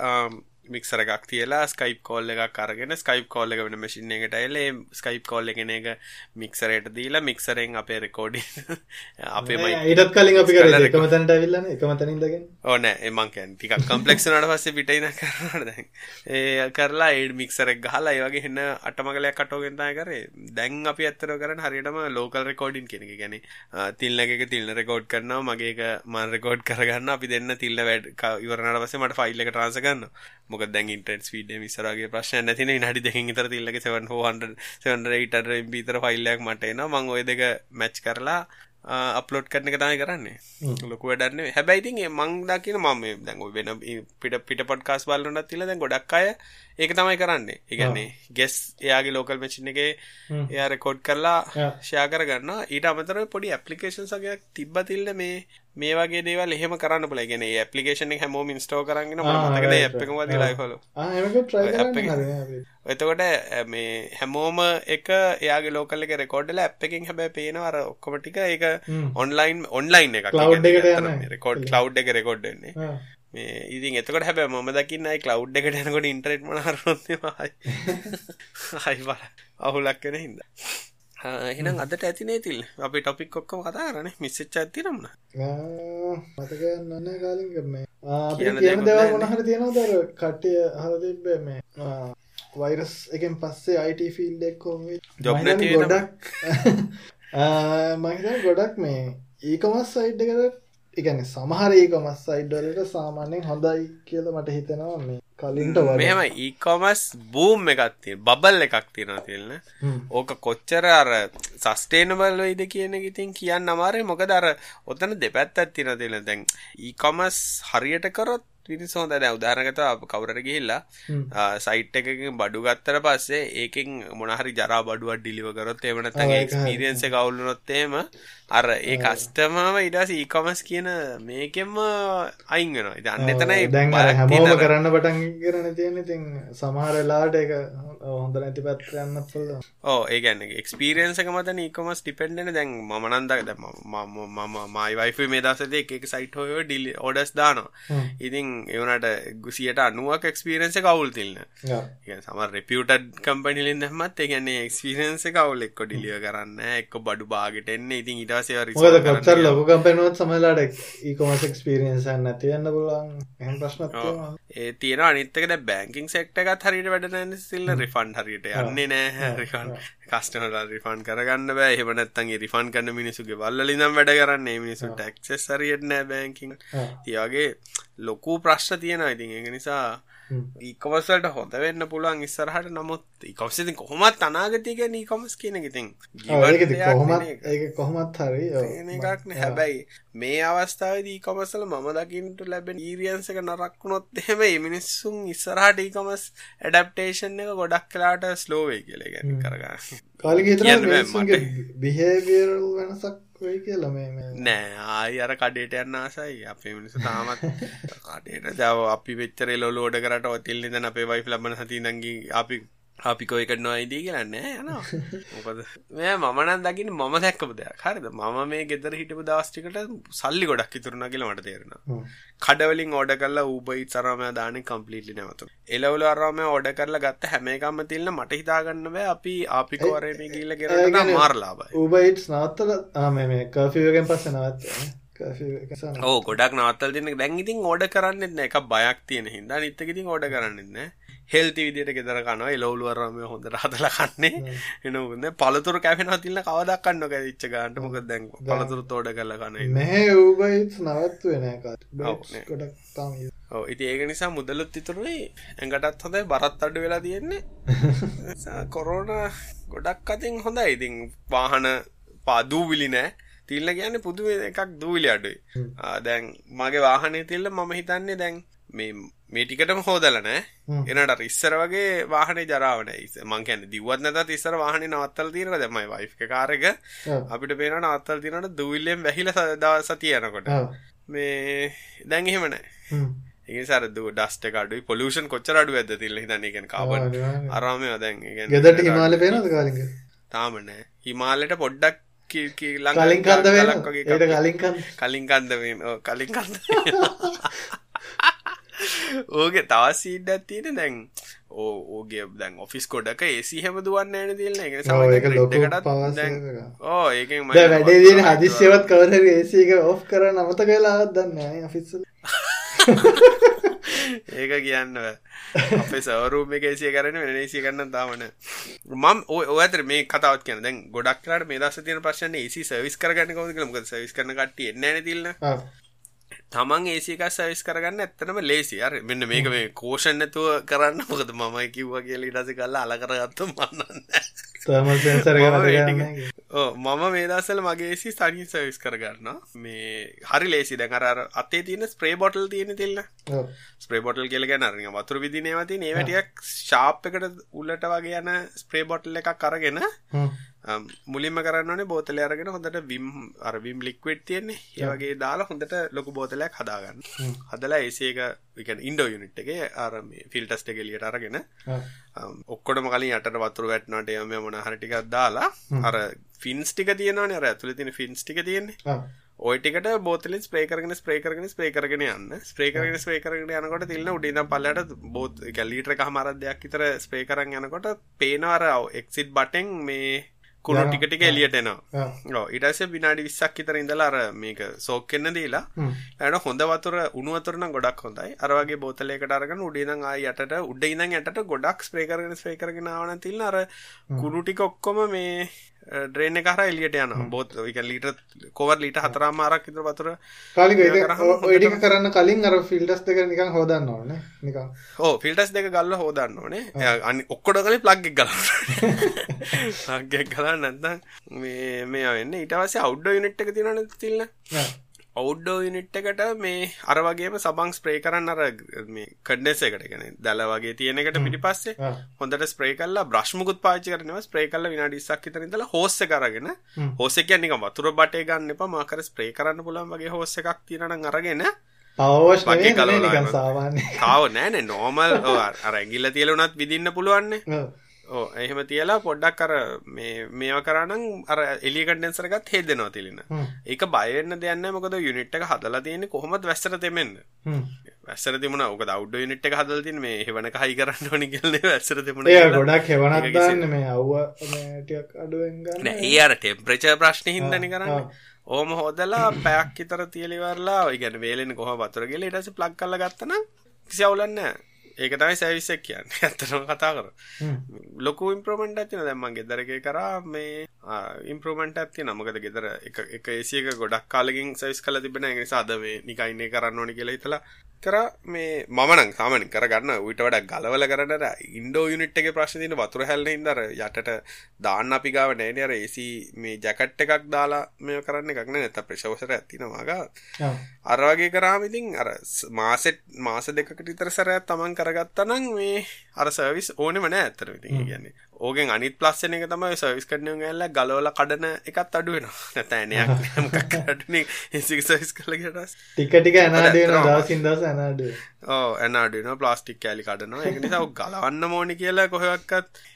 Speaker 1: මික්සර එකක් තියලා ස්කයිප් කෝල් එකක් අරගෙන ස්කයිප් කෝල් එක වෙන මැෂින් එකට ඇවිල්ලා ඒ ස්කයිප් කෝල් එකෙන එක මික්සරයට දීලා මික්සරෙන් අපේ රෙකෝඩින් අපේ මයික්
Speaker 2: ඊටත් කලින් අපි කරේ එකම තැනට ඇවිල්ලානේ එකම තැනින් ඉඳගෙන.
Speaker 1: ඕ නෑ ඒ මං කියන්නේ. ටිකක් කම්ප්ලෙක්ස් වුණාට පස්සේ පිටින් ඉන්න කරනවාට දැන්. ඒ කරලා ඒ මික්සර් එක ගහලා ඒ වගේ එන්න අටමගලයක් අටවගෙන තමයි කරේ. දැන් අපි ඇත්තටම කරන්නේ හරියටම ලෝකල් රෙකෝඩින් කියන එක. කියන්නේ තිල්නක එක තිල්න රෙකෝඩ් කරනවා මගේ එක මම රෙකෝඩ් කරගන්න අපි දෙන්න තිල්න වැඩ ඉවර වුණාට පස්සේ මට ෆයිල් එක ට්‍රාන්ස්ෆර් කරනවා මොක දැන් ඉන්ටර් ස්පීඩ මිසරගේ ප්‍රශ්න නැතින හඩි දෙකින් තර තිල්ලක 700 බීතර ෆයිල්ලයක් මට එන මං ඔය දෙක මැච් කරලා අප්ලෝඩ් කරන එක තමයි කරන්නේ. ලොකු වැඩන්න හැබැයිතින් මං දකින මම දැන් වෙන පිට පිට පොඩ්කාස් බලන්නත් තිල දැන් ගොඩක් අය ඒක තමයි කරන්නේ. ඉගන්නේ ගෙස් එයාගේ ලෝකල් මචින එක එයා රෙකෝඩ් කරලා ෂයා කරගන්න ඊට අමතර පොඩි ඇපලිකේෂන් සගයක් තිබ්බ තිල්ල මේ මේ වගේ දේවල් එහෙම කරන්න බල ගෙන ඇපලිකේෂන හැමෝම ඉස්ටෝ කරන්න මතකද ඇපකම ලයිහොල එතකොට මේ හැමෝම එක එයාගේ ලෝකල එක රෙකෝඩ්ල ඇ් එකින් හැබැ පේනවර ඔක්කොමටික එක ඔන්ලයින් ඔන්ලයින් එක රෙකෝඩ් කලව් එක රෙකෝඩ්න්නේ මේ ඉතින් එතකොට හැබැ ම දකින්නයි කලව් එකට යනකොට ඉන්ටරෙට් මනහරොත්මයි හයි බල. අහුලක් කෙන හිද එහෙනම් අදට ඇතිනේ තිල් අපි ටොපික් කොක්කම කතා කරන මිස්සච්ච ඇතිරම්න
Speaker 2: මතකන්න කාලින් කරන්නේ කියන දෙවල් මොනහර තියෙනවා දර කට්ටිය හර තිබ්බේ මේ? වෛරස් එකෙන් පස්සේ අයිට ෆිල්ඩ එක්කෝම
Speaker 1: ජොබ්
Speaker 2: ගොඩක්. මහිත ගොඩක් මේ ඒකමස් සයිඩ් එකට ඉගැන සමහරඒක මස් අයිඩ්ඩලට සාමාන්‍යෙන් හොඳයි කියල මට හිතෙනවා මේ කලින්ට
Speaker 1: මෙම ඒකොමස් බූම් එකත්තිය බබල් එකක් තියෙන තිල්න්න ඕක කොච්චර අර සස්ටේනබල් වෙයිද කියන ඉතින් කියන්න අමාරය. මොකද අර ඔතන දෙපැත්තත් තින තිල දැන් ඒකොමස් හරියට කරොත් පිරිස හොඳ දැ උදාරගත කවරට ගිහිල්ලා සයිට් එකකින් බඩු ගත්තර පස්සේ ඒකින් මොනහරි ජරා බඩුවත් ඩිලිව කරොත් එවනත් එක්ස්පිරියන්ස කවුලුනොත්තේම අර ඒ කස්ටමම ඉඩස් ඊකොමස් කියන මේකෙම අයින් වෙනවා. ඉති අන්න එතනයි
Speaker 2: දැන් හැමෝම කරන්න පටන් කරන තියෙන ඉතින් සමහරලාට එක හොඳ නැති පැත්රයන්න පුල්ල
Speaker 1: ඕ ඒගැන්න එක්ස්පිරියන්සක මත ඒකොමස් ටිපෙන්ඩෙන දැන් මනන්දක් ද මම මයිවයිෆ මේ දසද එක සයිට හොය ඩිලි ඔඩස් දානවා. ඉතින් එවනට ගුසියට අනුවක් එක්ස්පිරන්ස කවුල් තිල්න්න සම රෙපියටඩ් කම්පනිලින් දහමත් ඒගැන්නේ එක්ස්පිරන්ස කවුල් එක්කො ඩිලිය කරන්න එක්ක බඩු බාගට එන්න. ඉතින් ඉට
Speaker 2: ඊටසේ කොච්චර ලොකු කම්පැනුවත් සමලාට ඒකොමස් එක්ස්පිරියන්ස් නැතියන්න පුලන් එහම ප්‍රශ්න
Speaker 1: ඒ තියෙන අනිත්තකද බැංකින් සෙක්ට එකත් හරිට වැඩන සිල්ල රිෆන්් හරිට යන්නේ නෑ රිෆන් කස්ටනල රිෆන් කරගන්න බෑ. එහමනත්තන්ගේ රිෆන් කන්න මිනිසුගේ වල්ලිනම් වැඩ කරන්නේ. මිනිසුන්ට ක්සෙස් සරියට නෑ බැංකින් තියාගේ ලොකු ප්‍රශ්න තියෙන ඉතින්. එක නිසා ඒකවසට හොඳ වෙන්න පුළුවන් ඉස්සරහට. නමුත් ඉකවසති කොහොමත් අනාගතික නීකොමස් කියන ඉතින්
Speaker 2: කොහොමත් හරි
Speaker 1: එකක්න හැබැයි මේ අවස්ථාව දීකොමසල මම දකිට ලැබෙන ඊරියන්සක නරක්ුණොත් එහෙම මිනිස්සුන් ඉස්සරහට ඊකොමස් ඇඩප්ටේෂන් එක ගොඩක් කලාට ස්ලෝවේ කියල ගැන කරගන්න.
Speaker 2: කාලි බිහේවියරල් වෙනසක් වෙයි කියලා
Speaker 1: නෑ ආයි අර කඩේට යන්න ආසයි. අපේ මිනිස්සු තාමත් කඩේට ජව අපි වෙච්චර ලොලෝඩ කරට ඔතිල්ලි අපේ වයිෆ් ලබන සති නංගි අපි අපිකෝ එකට නොයිදී කියලන්නේ යන මොකද මේ මමනන් දකින මම දැක්කපු දෙයක්. හරිද? මම මේ ගෙදර හිටපු දස්ටිකට සල්ලි ගොඩක් ඉතුරුණ කියල මට තේරෙන කඩවලින් ඕඩ කරලා ඌබයි සරමය දාන කම්පලිටලි නැවතු එලවල අරම ඕඩ කරලා ගත්ත හැමේකම්ම තිල්න්න මට හිතාගන්න බෑ. අපි අපිකෝරේ මේ කියල කරන මාර්ලාබ
Speaker 2: ඌබයිට් නවත්තල මේ කෆියගෙන් පස්ස නවත්
Speaker 1: ඕ ගොඩක් නවත්තල් දෙන්න. දැන්ගිතින් ඕඩ කරන්න එක බයක් තියෙන හිද නිත්තකිතින් ඕඩ කරන්නන්න හෙල්ති විදිට ගෙදර කනවා එලවලුවරම හොඳ රහතල කන්නේ. එනවන්න පලතුර කැපෙන තිල්න්න කවදක් කන්න ච්ච ගන්ට මොක දැන් පලතුර තෝඩ කල කන
Speaker 2: නැහැ ඌබයිත් නවත්තු වෙනකට
Speaker 1: ඉතින් ඒක නිසා මුදලුත් ඉතුරුයි. ඇඟටත් හොඳයි. බරත් අඩු වෙලා තියෙන්නේ. කොරෝනා ගොඩක් අතින් හොඳයි. ඉතින් වාහන පාදූවිලි නෑ. තිල්ල කියන්නේ පුදුම එකක් දූවිලි අඩුයි. දැන් මගේ වාහනේ තිල්ල මම හිතන්නේ දැන් මේ මේ ටිකටම හෝදල නෑ. එනට ඉස්සර වගේ වාහනේ ජරාවන මං කියන්නේ දිව්වත් නැතත් ඉස්සර වාහනේ නවත්තලා තියෙනවා. දැන් මයි වයිෆ් එක කාර් එක අපිට පේනවා නවත්තලා තියෙනකොට දූවිල්ලෙන් වැහිලා දවස් සතිය යනකොට. මේ දැන් එහෙම නෑ. ඒ සර දු ඩස්ට එක අඩුයි. පොලියෂන් කොච්චර අඩු ඇද තිල්ල කියන කාබන් අරාමය දැන්.
Speaker 3: ගෙදට හිමාල පේනද කාලික
Speaker 1: තාමනෑ හිමාලට පොඩ්ඩක්
Speaker 3: කලින් කන්ද කලින්
Speaker 1: කලින් කන්ද කලින් කන්ද ඕගේ තවසීඩ ඇත්තින දැන් ඕ ඕගේ දැන් ඔෆිස් කොඩක ඒසි හැම දුවන්න ඇන තිල්න එක ඕ ඒක
Speaker 3: වැඩේ හදිස්්‍යවත් කවර ඒසික ඔෆ් කර නමත කලාත් දන්න ඔෆිස්සල
Speaker 1: ඒක කියන්න අපේ සවරූම එකේසිය කරන වෙනේසිය කරන්න තාමන මම් ඔය ඇතර මේ කතාවත් කියන දැන් ගොඩක්ලාට මේ දස තියන ප්‍රශ්න ඒසි සවිස් කරගන්න කවද කළමක සවිස් කරන කට එන්න තිල්න්න තමන් ඒසික සවිස් කරගන්න ඇත්තනම ලේසි අර මෙන්න මේක මේ කෝෂන් නැතුව කරන්න. මොකද මම කිව්වා කියලා ඊට පස්සේ කළා අල කරගත්තු මන්නන්න මම මේ දවස්වල මගේ ඒසි තනියෙන් සර්විස් කරගන්නවා. මේ හරි ලේසි දැන් අර අර අතේ තියෙන ස්ප්‍රේ බොටල් තියෙන තිල්ල ස්ප්‍රේ බොටල් කියලා කියන්නේ අර නිකන් වතුර විදින ඒවා තියෙන ඒවා ටිකක් ෂාප් එකට උල්ලට වගේ යන ස්ප්‍රේ බොටල් එකක් අරගෙන මුලින්ම කරන්නනේ බෝතලය අරගෙන හොඳට විම් අර විම් ලික්විඩ් තියෙන්නේ. ඒ වගේ දාලා හොඳට ලොකු බෝතලයක් හදාගන්න. හදලා AC එක ඒ කියන්නේ ඉන්ඩෝ යුනිට් එකේ අර මේ ෆිල්ටර්ස් ටික එළියට අරගෙන ඔක්කොටම කලින් යටට වතුර වැටෙනවට එම මොන හරි ටිකක් දාලා අර ෆින්ස් ටික තියෙනවනේ අර ඇතුලේ තියෙන ෆින්ස් ටික තියෙන්නේ. ඔය ටිකට බෝතලෙන් ස්ප්‍රේ කරගෙන ස්ප්‍රේ කරගෙන ස්ප්‍රේ කරගෙන යන්න. ස්ප්‍රේ කරගෙන ස්ප්‍රේ කරගෙන යනකොට තිල්න උඩින් ඉඳන් පල්ලයට බෝත් ඒ කියන්නේ ලීටර එකමාරක් දෙයක් විතර ස්ප්‍රේ කරන් යනකොට පේනවා අර එක්සිට් බටන් මේ කුණු ටික ටික එළියට එනවා. පස්සේ විනාඩි 20ක් විතර ඉඳලා අර මේක සෝක් වෙන්න දීලා ඊට හොඳ වතුර උණු වතුර නම් ගොඩක් හොඳයි. අර වගේ බෝතලයකට අරගෙන උඩ ඉඳන් ආයි යටට උඩ ඉඳන් යටට ගොඩක් ස්ප්‍රේ කරගෙන ස්ප්‍රේ කරගෙන ආවනම් තිල්න අර කුණු ටික ඔක්කොම මේ ඩ්‍රේන් එක හරහා එළියට යනවා. බෝත් ලීටර් කෝවර් ලීටර් හතරමාරක් විතර වතුර
Speaker 3: කාලික ඔය ටික කරන්න කලින් අර ෆිල්ටර්ස් දෙක නිකන් හොදන්න ඕනේ නිකන්.
Speaker 1: ඔව් ෆිල්ටර්ස් දෙක ගල්ලා හොදන්න ඕනේ. අනි ඔක්කොට කලින් ප්ලග් එක ගලවන්න. ප්ලග් එක ගලවන්න නැත්නම් මේ මේ වෙන්නේ ඊට පස්සේ අවුට්ඩෝර් යුනිට් එක තියෙනවනේ තිල්න. අවුඩ්ඩෝ යුනිට් එකට මේ අර වගේම සබං ස්ප්‍රේ කරන්න අර මේ කඩ්ඩෙස් එකට ගැන දැල වගේ තියෙන එකට පිටිපස්සේ හොඳට ස්ප්‍රේ කල්ලා බ්‍රශ්මුකුත් පාච්චි කරනවා ස්ප්‍රේ කල්ලා විනාඩි 20ක් විතර ඉඳලා හෝස් එක අරගෙන හෝස් කියන්නේ වතුර බටේ ගන්න එපා මාකර ස්ප්‍රේ කරන්න පුළුවන් වගේ හෝස් එකක් තියෙනවා නම් අරගෙන
Speaker 3: පවෝෂ් නෙවෙයි නිකන් සාමාන්‍ය.
Speaker 1: තාව නෑ නේ නෝමල් අර ඇඟිල්ල තියලා උනත් විදින්න පුළුවන් නේ. ඕ එහෙම තියලා පොඩ්ඩක් අර මේ මේව කරනම් අර එලිය කන්ඩෙන්සර් එකත් හෙදෙනවා තිලින. ඒක බය වෙන්න දෙයක් නැහැ මොකද යුනිට් එක හදලා තියෙන්නේ කොහොමද වැස්සට තෙමෙන්න. වැස්සට තිබුණා. ඔක අවුට්ඩෝර් යුනිට් එක හදලා තියෙන්නේ මේ හෙවණක හයි කරන්න ඕනි කියලා වැස්සට තිබුණා.
Speaker 3: ඒ ගොඩක් හෙවණක් දාන්නේ මේ අවුව මේ ටිකක් අඩුවෙන් ගන්න.
Speaker 1: නෑ ඒ අර ටෙම්පරේචර් ප්‍රශ්නේ හින්දානේ කරන්නේ. ඕම හොදලා පැයක් විතර තියලා ඉවරලා ඒ කියන්නේ වේලෙන්නේ කොහොම වතුර ගිහලා ඊට පස්සේ ප්ලග් කරලා ගත්තා නම් කිසි අවුලක් නැහැ. ඒක තමයි සර්විස් එක කියන්නේ. ඇත්තටම කතා කර. ලොකු ඉම්ප්‍රූව්මන්ට් එකක් තියෙනවා. දැන් මම ගෙදර එකේ කරා මේ ඉම්ප්‍රූව්මන්ට් එකක් තියෙනවා. මොකද ගෙදර එක එක ගොඩක් කාලෙකින් සර්විස් කරලා තිබෙන නිසා අද මේ නිකන් ඉන්නේ කරන්න ඕනේ කියලා හිතලා කරා මේ නම් සාමාන්‍යයෙන් කරගන්න ඌට වඩා ගලවල කරන්න ඉන්ඩෝ යුනිට් එකේ ප්‍රශ්නේ තියෙන වතුර හැල්ලෙන අර යටට දාන්න අපි ගාව නෑනේ අර AC මේ ජැකට් එකක් දාලා මේව කරන්න එකක් නෑ නැත්නම් ප්‍රෙෂර් වොෂර් එකක් තියෙනවා ගා. අර මාසෙත් මාස දෙකකට විතර සැරයක් තමන් කරගත්තා නම් මේ අර සර්විස් ඕනෙම නෑ ඇත්තටම ඉතින් ඒ කියන්නේ ඕගෙන් අනිත් ප්ලස් වෙන එක තමයි සර්විස් කරන ගෑල්ලා ගලවලා කඩන එකත් අඩු වෙනවා. නැත්නම් එනයක් මොකක් අඩුනේ? ඒසික සර්විස් කරලා ගියට
Speaker 3: ටික ටික අනාඩු වෙනවා. දවසින්
Speaker 1: වෙනවා ප්ලාස්ටික් කෑලි කඩනවා. ඒක නිසා ගලවන්න ඕනේ කියලා කොහෙවත්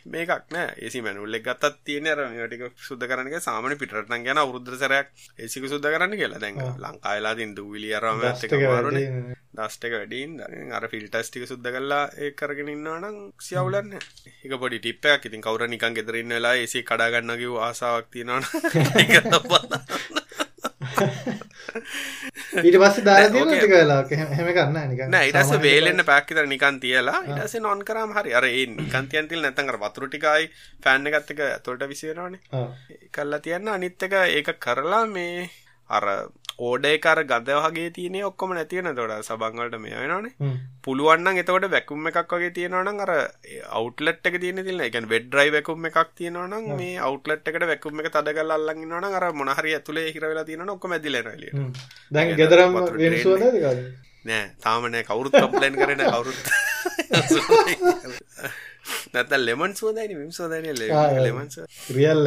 Speaker 1: මේකක් නෑ. ඒසි මැනුවල් එක ගත්තත් තියෙන්නේ අර මේවා ටික සුද්ධ කරන්න කියලා සාමාන්‍ය පිටරට නම් යන අවුරුද්දට සැරයක් ඒසික සුද්ධ කරන්න කියලා. දැන් තියෙන අරම
Speaker 3: එක මාරුනේ.
Speaker 1: ඩස්ට් එක වැඩිින් අර ෆිල්ටර්ස් ටික සුද්ධ කරලා ඒක කරගෙන ඉන්නවා නම් සියවුලක් නෑ. ඒක පොඩි ටිප් එකක්. ඉතින් කවුරු නිකන් ගෙදර ඉන්න වෙලාවේ AC කඩා ගන්න කිව්ව ආසාවක් තියෙනවනේ. ඒක
Speaker 3: ඊට පස්සේ ටික වෙලාවක එහෙම ගන්න නිකන්.
Speaker 1: නෑ ඊට පස්සේ වේලෙන්න පැක් විතර නිකන් තියලා පස්සේ නොන් කරාම හරි. අර ඒ නිකන් තියන් තියලා නැත්නම් අර වතුර ටික ආයි ෆෑන් එකත් එක්ක ඇතුළට විසි වෙනවනේ. ඔව්. කළා තියන්න අනිත් එක ඒක කරලා මේ අර ඕඩේ කර ගද වගේ තියන ඔක්කොම නැතිවන තොට සබංවලට මේ වෙනනේ පුළුවන්න එතවට වැැකුම් එකක් වගේ තියෙනවන අර අවටලට් එක තියන තිල එක වෙඩ්රයි වැකුම් එකක් තියෙනවන මේ අවටලට් එකට වැකුම් එක තදගල් අල්ලන්න න අර මොනහරි ඇතුලේ හිරවෙලා තියෙන ඔක්කොම ඇදිලරල
Speaker 3: දැන් ගෙදරම්
Speaker 1: නෑ. තාමනෑ කවුරුත් කම්පලන් කරන කවුරුත් නැත ලෙමන් සෝදයින විම් සෝදන ලෙමන්ස
Speaker 3: රියල්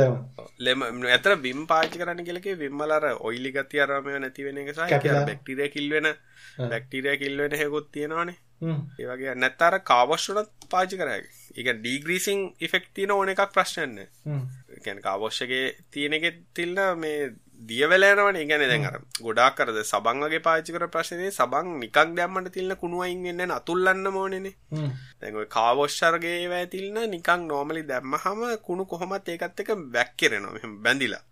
Speaker 1: ලෙම ඇතර බිම් පාචි කරන්න කෙලෙක විම්මලර ඔයිලි ගති අරමය නැතිවෙන එක බෙක්ටිරිය කිල්වෙන බැක්ටිරිය කිල්වෙන හෙකුත් තියෙනවානේ. ඒවගේ නැත්තර කාවශ්වනත් පාචි කරග එක ඩීග්‍රීසිං ඉෆෙක්තින ඕන එකක් ප්‍රශ්නන්න කැන කාවශ්‍යගේ තියෙන එක තිල්න්න මේ දියවැලෑනවන ගැන දැන් අර ගොඩක් කරද සබන් වගේ පාචි කර ප්‍රශ්නය සබන් නිකක් දැම්මට තිල්න්න කුණුවයින් වෙන්න අතුල්ලන්න මෝනනේ දැ කාවෝශ්ෂර්ගේ වැතිල්න්න නිකං නෝමලි දැම්මහම කුණු කොහොමත් ඒකත් එක වැැක්කරෙනවා. බැඳිලා.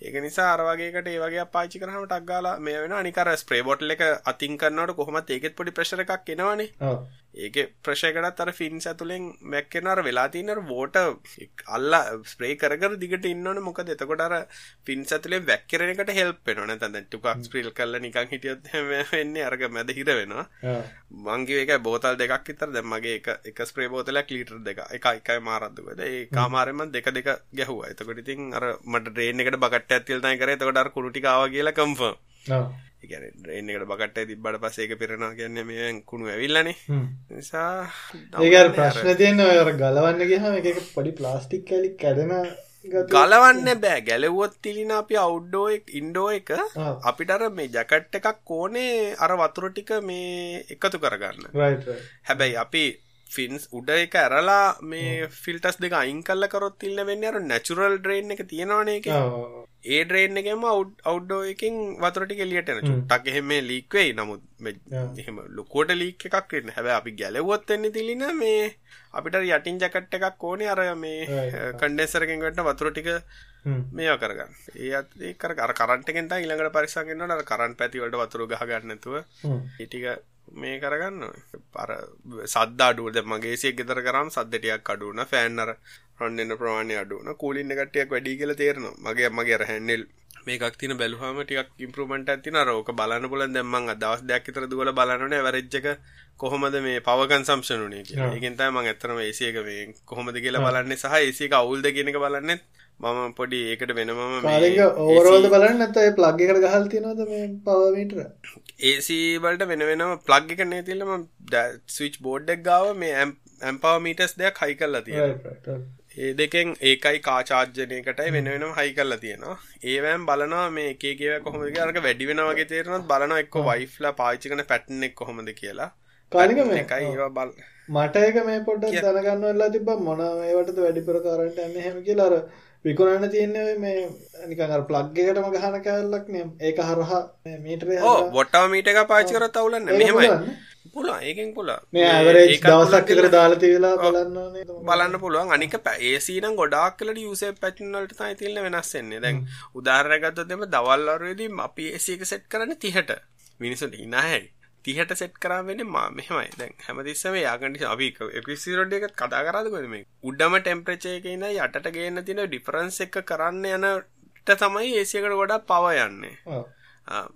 Speaker 1: ඒක නිසා අරවාගේකට ඒවගේ පාචි කරහම ටක්ගාලා මේ වෙන අනිකර ස්ප්‍රේ බොට්ල එක අතින් කරන්නට කොහොමත් ඒකෙත් පොඩි ප්‍රශර එකක් එනවානේ ඒක ප්‍රශයකටත් අර ෆින්ස් ඇතුළෙන් මැක්කෙනර වෙලා තියනර වෝට අල්ල ස්ප්‍රේ කරගර දිගට ඉන්නවන. මොකද එතකොට අර ෆින්ස් ඇතුලේ වැක්කරන එකට හෙල්ප් නැත්නම් දැන් ටිකක් ස්ප්‍රීල් කරලා නිකන් හිටියොත් වෙන්නේ අරක මැද හිර වෙනවා. මං කිව්වේ ඒකයි බෝතල් දෙකක් විතර. දැන් මගේ එක එක ස්ප්‍රේ බෝතලයක් ලීටර් දෙක. එක එකයි මාරද්දුකද ඒ කාමාරෙන් මම දෙක දෙක ගැහුවා. එතකොට ඉතින් අර මට බකට්ටයක් තියලා තමයි කරේ. ටික ආවා කියලා කන්ෆර්ම්. ඩ්‍රේන් එකට බකට්ටය තිබ්බට පස්සේ ඒක පිරෙනවා කියන්නේ මේ කුණු ඇවිල්ලානේ. නිසා
Speaker 3: අර ප්‍රශ්න තියෙන ඔය අර ගලවන්න ගියාම එක පොඩි ප්ලාස්ටික් කැලි කැඩෙන
Speaker 1: ගලවන්න බෑ. ගැලවුවොත් තිලින අපි අවුඩ්ඩෝ එක ඉන්ඩෝ එක අපිට අර මේ ජකට් එකක් ඕනේ අර වතුර ටික මේ එකතු කරගන්න. හැබැයි අපි ෆින්ස් උඩ එක ඇරලා මේ ෆිල්ටස් දෙක අයින් කල්ල කරොත් ඉල්ල වෙන්න අර නැචුරල් ඩ්‍රේන් එක තියෙනවාන එක ඒ ඩ්‍රේන් එකම අවුඩ්ඩෝ එකින් වතුරටි එලියටන චුට්ටක් එහෙම ලීක්වෙයි නමුත් එහෙම ලොකෝට ලීක් එකක් වෙන්න. හැබැ අපි ගැලවොත් එන්න තිලින මේ අපිට යටින් ජකට් එකක් ඕනේ අර මේ කණ්ඩෙසරකින් ගට වතුර ටික මේ කරගන්න. ඒ කර කරන්ටෙන්ට ඉළඟට පරිසාගෙන්න්න කරන් පැතිවලට වතුර ගහගන්නතුව ඉටික මේ කරගන්න පර සද්ද අඩුවද මගේසිය ගෙතර කරම් සද්දටයක් අඩුවන ෆෑන්නර රොන්න්න ප්‍රමාණය අඩුවන කූලින්න කටයක් වැඩි කියල තේරනවා. මගේ මගේ හැන්නෙල් මේකක් තින බැලුහම ටික් ඉම්පරමට ඇතින රෝක බලන්න පුලන් දෙමන් අදවස් දෙයක් තර දුවල බලනන වැරච්චක කොහොමද මේ පවකන් සම්ෂනුනේ ඒගෙන්තයි මං ඇතරම ඒසියක මේ කොහොමද කියලා බලන්න සහ ඒසික අවුල්ද කියෙනක බලන්නෙත් මම පොඩි ඒකට වෙනමම
Speaker 3: ඕරෝද බලන්න ඇතයි ප්ලග් එකට ගහල් තිනවද මේ පවමීටර
Speaker 1: ඒසිබලට වෙන වෙනම ප්ලග් එක නේ තිල්ලම ස්විච් බෝඩ්ඩක් ගාව මේ ඇම්පව මීටස් දෙයක් හයි කල්ලා තිය ඒ දෙකෙන් ඒකයි කාචාර්ජනයකටයි වෙන වෙනම් හයි කල්ලා තියෙනවා. ඒවෑම් බලනවා මේ ඒකේව කොහොමද අරක වැඩි වෙන වගේ තේරනත් බලන එක්ක වයිෆ්ලා පාචිකන පැට්නෙක් කොහොමද කියලා.
Speaker 3: කානික මේ? එකයි ඒවා බල මට ඒක මේ පොඩ්ඩක් දැනගන්නවෙලා තිබ මොන ඒවටද වැඩිපුර කරට ඇන්න හෙම කියලා. අර විකුණන්න තියන්නේ මේ නිකන් අර ප්ලග් එකටම ගහන කැලලක් නේ. ඒක හරහා මීටරේ
Speaker 1: ඔව්. වොටා මීට එක පාවිච්චි කරත් අවුලක් නැහැ. මෙහෙමයි පුළුවන්. ඒකෙන් පුළුවන්.
Speaker 3: මේ ඇවරේජ් දවසක් විතර දාලා තියලා බලන්න ඕනේ
Speaker 1: බලන්න පුළුවන්. අනික AC නම් ගොඩාක් වෙලට යූසර් පැටර්න් වලට තමයි තියෙන වෙනස් වෙන්නේ. දැන් උදාහරණයක් ගත්තොත් එimhe දවල් වරුවේදී අපි AC එක සෙට් කරන්නේ 30ට මිනිස්සුන්ට hina හැයි. තිහට සෙට් කරා වෙන මා මෙහමයි. දැන් හැමතිස්සම යාගට අපි එපිසිරොඩ් එකත් කතා කරාදකොද මේ උඩම ටෙම්ප්‍රචයකන යටට ගේන්න තින ඩිෆරන්ස් එක කරන්න යනට තමයි ඒසියකට ගොඩා පව යන්නේ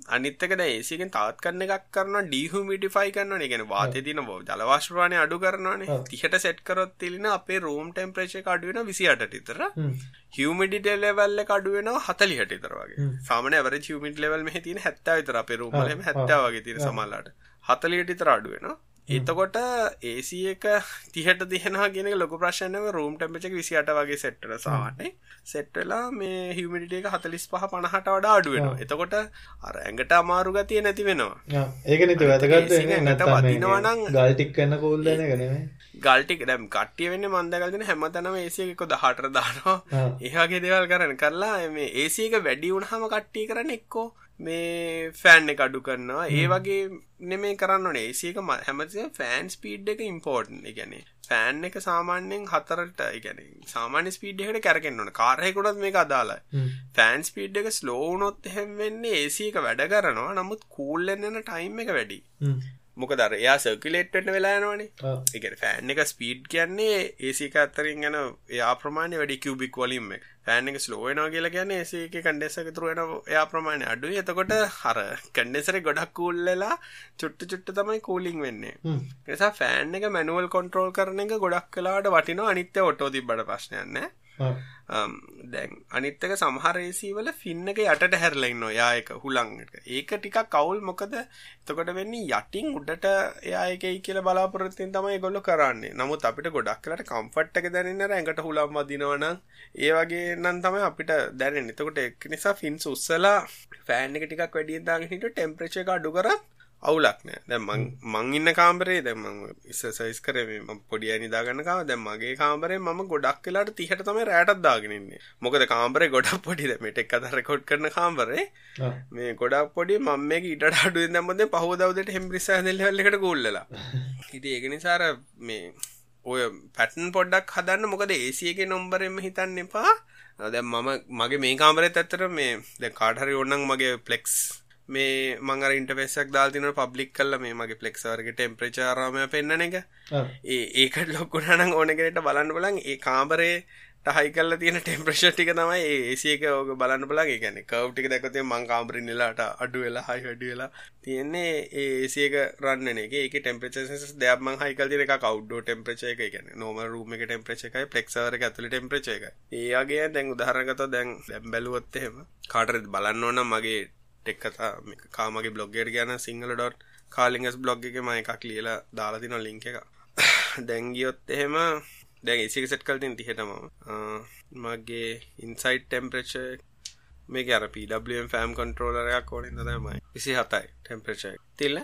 Speaker 1: අනිත්තක ඒසිකෙන් තාත් කරන එකක් කරන ඩීහමිටිෆයි කරන ගෙන වාතය තින බෝ ජලවාශ්‍රවානය අඩු කරනවානේ. තිහට සෙට් කරොත් තිලින අපේ රෝම් ටෙම්ප්‍රේෂ අඩුවෙන විසිට ඉතර හියමිඩිට ලෙවල්ල අඩුවෙන හතලිහට ඉතරවගේ සාමන ඇවර හියමිට ලෙවල් මෙහ තින හැත්තා විතර අපේ රූමලම හැත්තාවගේ තිර සමල්ලාට හතලියට ඉතර අඩුවෙනවා එතකොට ඒසි එක තිහට තිහෙනවා ගෙන ලොක ප්‍රශ්නව රූම් ටම්පචක විසිට වගේ සෙට්ට සාහනේ සෙට්ටලා මේ හිමිටිය එක හතලිස් පහ පණහට වඩා අඩුවෙනවා එතකොට අර ඇඟට අමාරු ගතිය නැති වෙනවා.
Speaker 3: ඒක නති වැදගත්
Speaker 1: වදිනවනං
Speaker 3: ගල්ටික් කන්න කෝල්ලන ගනේ
Speaker 1: ගල්ටික් දැම් කට්ටිය වෙන්න මන්දගල්දන හැමතනම ඒසියකො දහටර දානවා. ඒහගේ දේවල් කරන කරලා මේ ඒසික වැඩි වුණහම කට්ටිය කරන්න එක්කෝ මේ ෆෑන් එක අඩු කරනවා. ඒ වගේ නෙමේ කරන්න ඕනේ. ඒසික හැමතිය ෆෑන් ස්පීඩ් එක ඉම්පෝර්ටන් එකනේ ෆෑන් එක සාමාන්‍යයෙන් හතරට ගැන සාමාන්‍ය ස්පීඩ් එකට කැරකෙන්න්න ඕන. කාරයකොටත් මේ අදාලා ෆෑන් ස්පීඩ් එක ස්ලෝනොත් එහෙම වෙන්නේ ඒසි එක වැඩ කරනවා. නමුත් කූල්ලෙන්න්න ටයිම් එක වැඩි මොක දර එයා සර්කිලේට්ට වෙලානවානේ එක ෆෑන් එක ස්පීඩ් කියන්නේ ඒසික අත්තරින් ගැන එයා ප්‍රමාණය වැඩි කිවබික් වලින් එක ෆෑන් එක ස්ලෝ වෙනවා කියලා කියන්නේ AC එකේ කන්ඩෙන්සර් එක තුරු වෙන එයා ප්‍රමාණය අඩුයි. එතකොට අර කන්ඩෙන්සර් එක ගොඩක් කූල් වෙලා චුට්ටු චුට්ටු තමයි කූලින් වෙන්නේ. නිසා ෆෑන් එක මැනුවල් කන්ට්‍රෝල් කරන එක ගොඩක් වෙලාවට වටිනවා. අනිත් ඒවා ඔටෝ තිබ්බට ප්‍රශ්නයක් නැහැ. දැන් අනිත්තක සමහරේසීවල ෆින්න එක යටට හැරලයින්න යායක හුළංට ඒක ටිකක් කවුල් මොකද එතකොට වෙන්නේ යටින් උඩට එයායකයි කියල බලාපොරත්තින් තමයි ගොල්ල කරන්නේ. නමුත් අපිට ගොඩක් කලට කම්ෆට් එක දැනන්න ඇඟට හුලම් මදිනවන ඒ වගේ නම් තමයි අපිට දැනෙන් එතකොට එක් නිසා ෆින්ස් උත්සලා ෆෑන් එක ටිකක් වැඩියදාගෙන හිට ටෙම්ප්‍රච එක අඩු කරත් අවුලක් නෑ. දැන් මං ඉන්න කාමරේ දැන් මං එක්සර්සයිස් කරේ මේ මම පොඩි අය නිදාගන්න කාම දැන් මගේ කාමරේ මම ගොඩක් වෙලාට 30ට තමයි රැටත් දාගෙන ඉන්නේ. මොකද කාමරේ ගොඩක් පොඩි දැන් මේ ටෙක් අතර රෙකෝඩ් කරන කාමරේ. මේ ගොඩක් පොඩි මම මේක ඊටට අඩුවෙන් දැම්මොත් දැන් පහවදා උදේට හෙම්බ්‍රිස් හැදෙල් ලෙවල් එකට ගෝල්ලලා. ඉතින් ඒක නිසා මේ ඔය පැටර්න් පොඩ්ඩක් හදන්න. මොකද AC එකේ නම්බරෙන්ම හිතන්න එපා. දැන් මම මගේ මේ කාමරේත් ඇත්තට මේ දැන් කාට හරි ඕනනම් මගේ ෆ්ලෙක්ස් මේ මං අර ඉන්ටර්ෆේස් එකක් දාලා තිනවා පබ්ලික් කරලා මේ මගේ ෆ්ලෙක්ස් වර්ගේ ටෙම්පරේචර් ආරාමය පෙන්වන එක. ඒ ඒකට ලොක් වුණා නම් ඕන කෙනෙක්ට බලන්න බලන් ඒ කාමරේ හයි කරලා තියෙන ටෙම්පරේචර් ටික තමයි ඒ AC එක ඕක බලන්න බලන් ඒ කියන්නේ කර්ව් ටික දැක්කොත් මං කාමරේ ඉන්නලාට අඩු වෙලා හයි වැඩි වෙලා තියෙන්නේ ඒ AC එක එකේ ඒකේ ටෙම්පරේචර් සෙන්සර්ස් දෙයක් මං හයි කරලා තියෙන එකක් අවුට්ඩෝර් ටෙම්පරේචර් එක කියන්නේ නෝමල් රූම් එකේ ටෙම්පරේචර් එකයි ෆ්ලෙක්ස් වර් එක ඇතුලේ ටෙම්පරේචර් එකයි. ඒ වගේ දැන් උදාහරණ ගත්තොත් දැන් දැන් බැලුවොත් එහෙම කාටද බලන්න ඕන නම් මගේ ටෙක් කතා කාමගේ බ්ලොග්ගයට ගැන සිංහල.ඩොට් කාලිංගස් බ්ලොග් එක ම එකක් ලියලා දාලා තින ලිංක එක. දැංගියොත් එහෙම දැන් ඒසික සෙට් කල්තින් තිහෙටම මගේ ඉන්සයිට් ටෙම්පරේච මේ අර පම් ෆෑම් කොන්ට්‍රෝලරයක් ඕනින් දමයි විසි හතයි ටෙම්පරේච තිල්ල?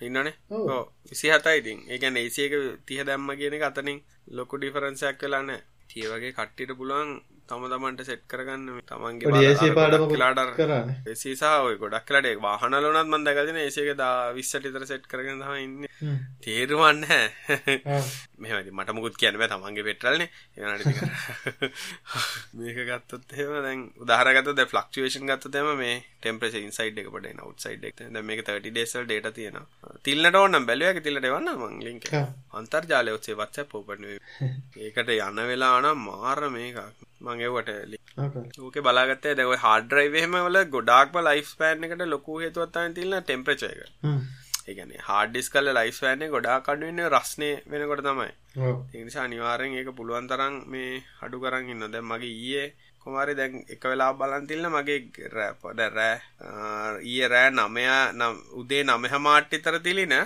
Speaker 1: ඉන්නනේ ඕ විසි හතයි ඉතින්. ඒකැන ඒසියක තිහ දැම්ම කියන අතනින් ලොකු ඩිෆරන්සයක් කලානෑ තිය වගේ කට්ටිට පුළුවන් තම තමන්ට සෙට් කරගන්න තමන්ගේ ලාඩර් කරන්න. ඒසිසා ඔය ගොඩක් කලට වාහනලනත් මන්ද ගතින ඒසේක දා විස්සටිතර සෙට් කරගෙන තම ඉන්න තේරුවන්න මෙමති මට මුකුත් කියන්න තමන්ගේ පෙටරල්න. මේක ගත්තොත් හෙම දැන් උදාහරගත ද ෆලක්ෂේෂන් ගත්තතම මේ ටෙම්ප්‍රේෂ ඉන්සයිඩ් එක පට නවට්සයිඩ් එක. මේක 30 ඩේසල් ඩේට තියෙන තිල්න්නට ඕනම් බැලුවක තිලට වන්න මං ලින්ක අන්තර්ජාලය ඔත්සේ වච්ච පෝපන ඒකට යන වෙලානම් මාර මේකක්. මංගේවට ඕක බලාගත්තේ දැව හාඩරයිවහෙම වල ගොඩක්ම ලයිස් පෑන් එකට ලොකු හේතුවත්තාන තිල්න්න ටෙම්ප්‍රච එක ඒගන හාඩිස් කල ලයිස් පෑන ගොඩා කඩුවන්න රස්නය වෙනකොට තමයි. ඒනිසා අනිවාරෙන් ඒක පුළුවන් තරම් මේ අඩු කරන්න ඉන්න. දැ මගේ ඊයේ කොමාරි දැන් එක වෙලා බලන්තිල්න්න මගේ රෑපොඩ රෑ ඊය රෑ නමයා නම් උදේ නමහ මාට්ටිතර තිලින.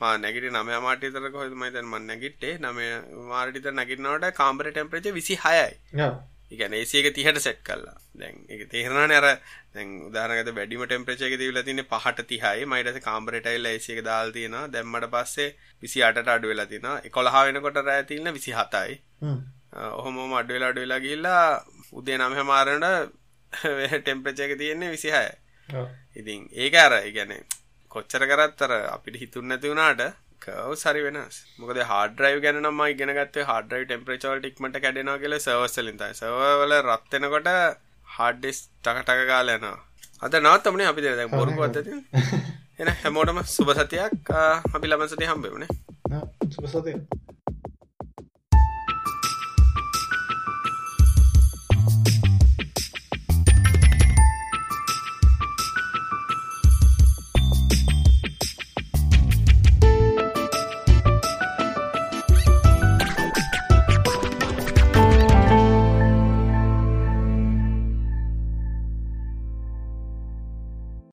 Speaker 1: නැගට නම මාටතර කොහ මයිතන් මන්න නැගිටේ නම මාර්ටිත නැගිටනවට කාම්බර ටෙම්පරච විසි හයයි ඉගැන ඒසික තිහට සෙට් කල්ලා දැන් එක තේරණ අර උදාරගත වැඩිම ටෙම්පරචක තිවල තින පහට තිහයි. මයිටස කාම්බරටයිල් ඒසික දාල් තියෙන දැම්මට පස්සේ විසි අට අඩු වෙලා තින කොළහා වෙනකොට රෑතින්න විසි හතයි ඔහොම අඩුවෙලා අඩුවෙලා ගිල්ලා උදේ නම හමාරට ටෙම්පරචක තියෙන්නේ විසිහය ඉතින් ඒක අර ඉගැනේ කොච්චර කරත්තර අපිට හිතුන් නැති වුණාට කව සරි වෙනස්. මොකද හාඩරයිව ගැනම ඉගෙනගත් හාඩරයි ටෙම්ප්‍රචවල් ටික්මට කැඩෙනවා කියල සවස්සලින්තයි සවල රත්වෙනකොට හාඩ්ඩෙස් ටකටක කාල යනවා. අද නවත්තමනේ අපි දෙ බොරු අත්තති එන හැමෝටම සුභ සතියක්. අපි ලබසති හම්බෙවනේ
Speaker 3: සුභ සතිය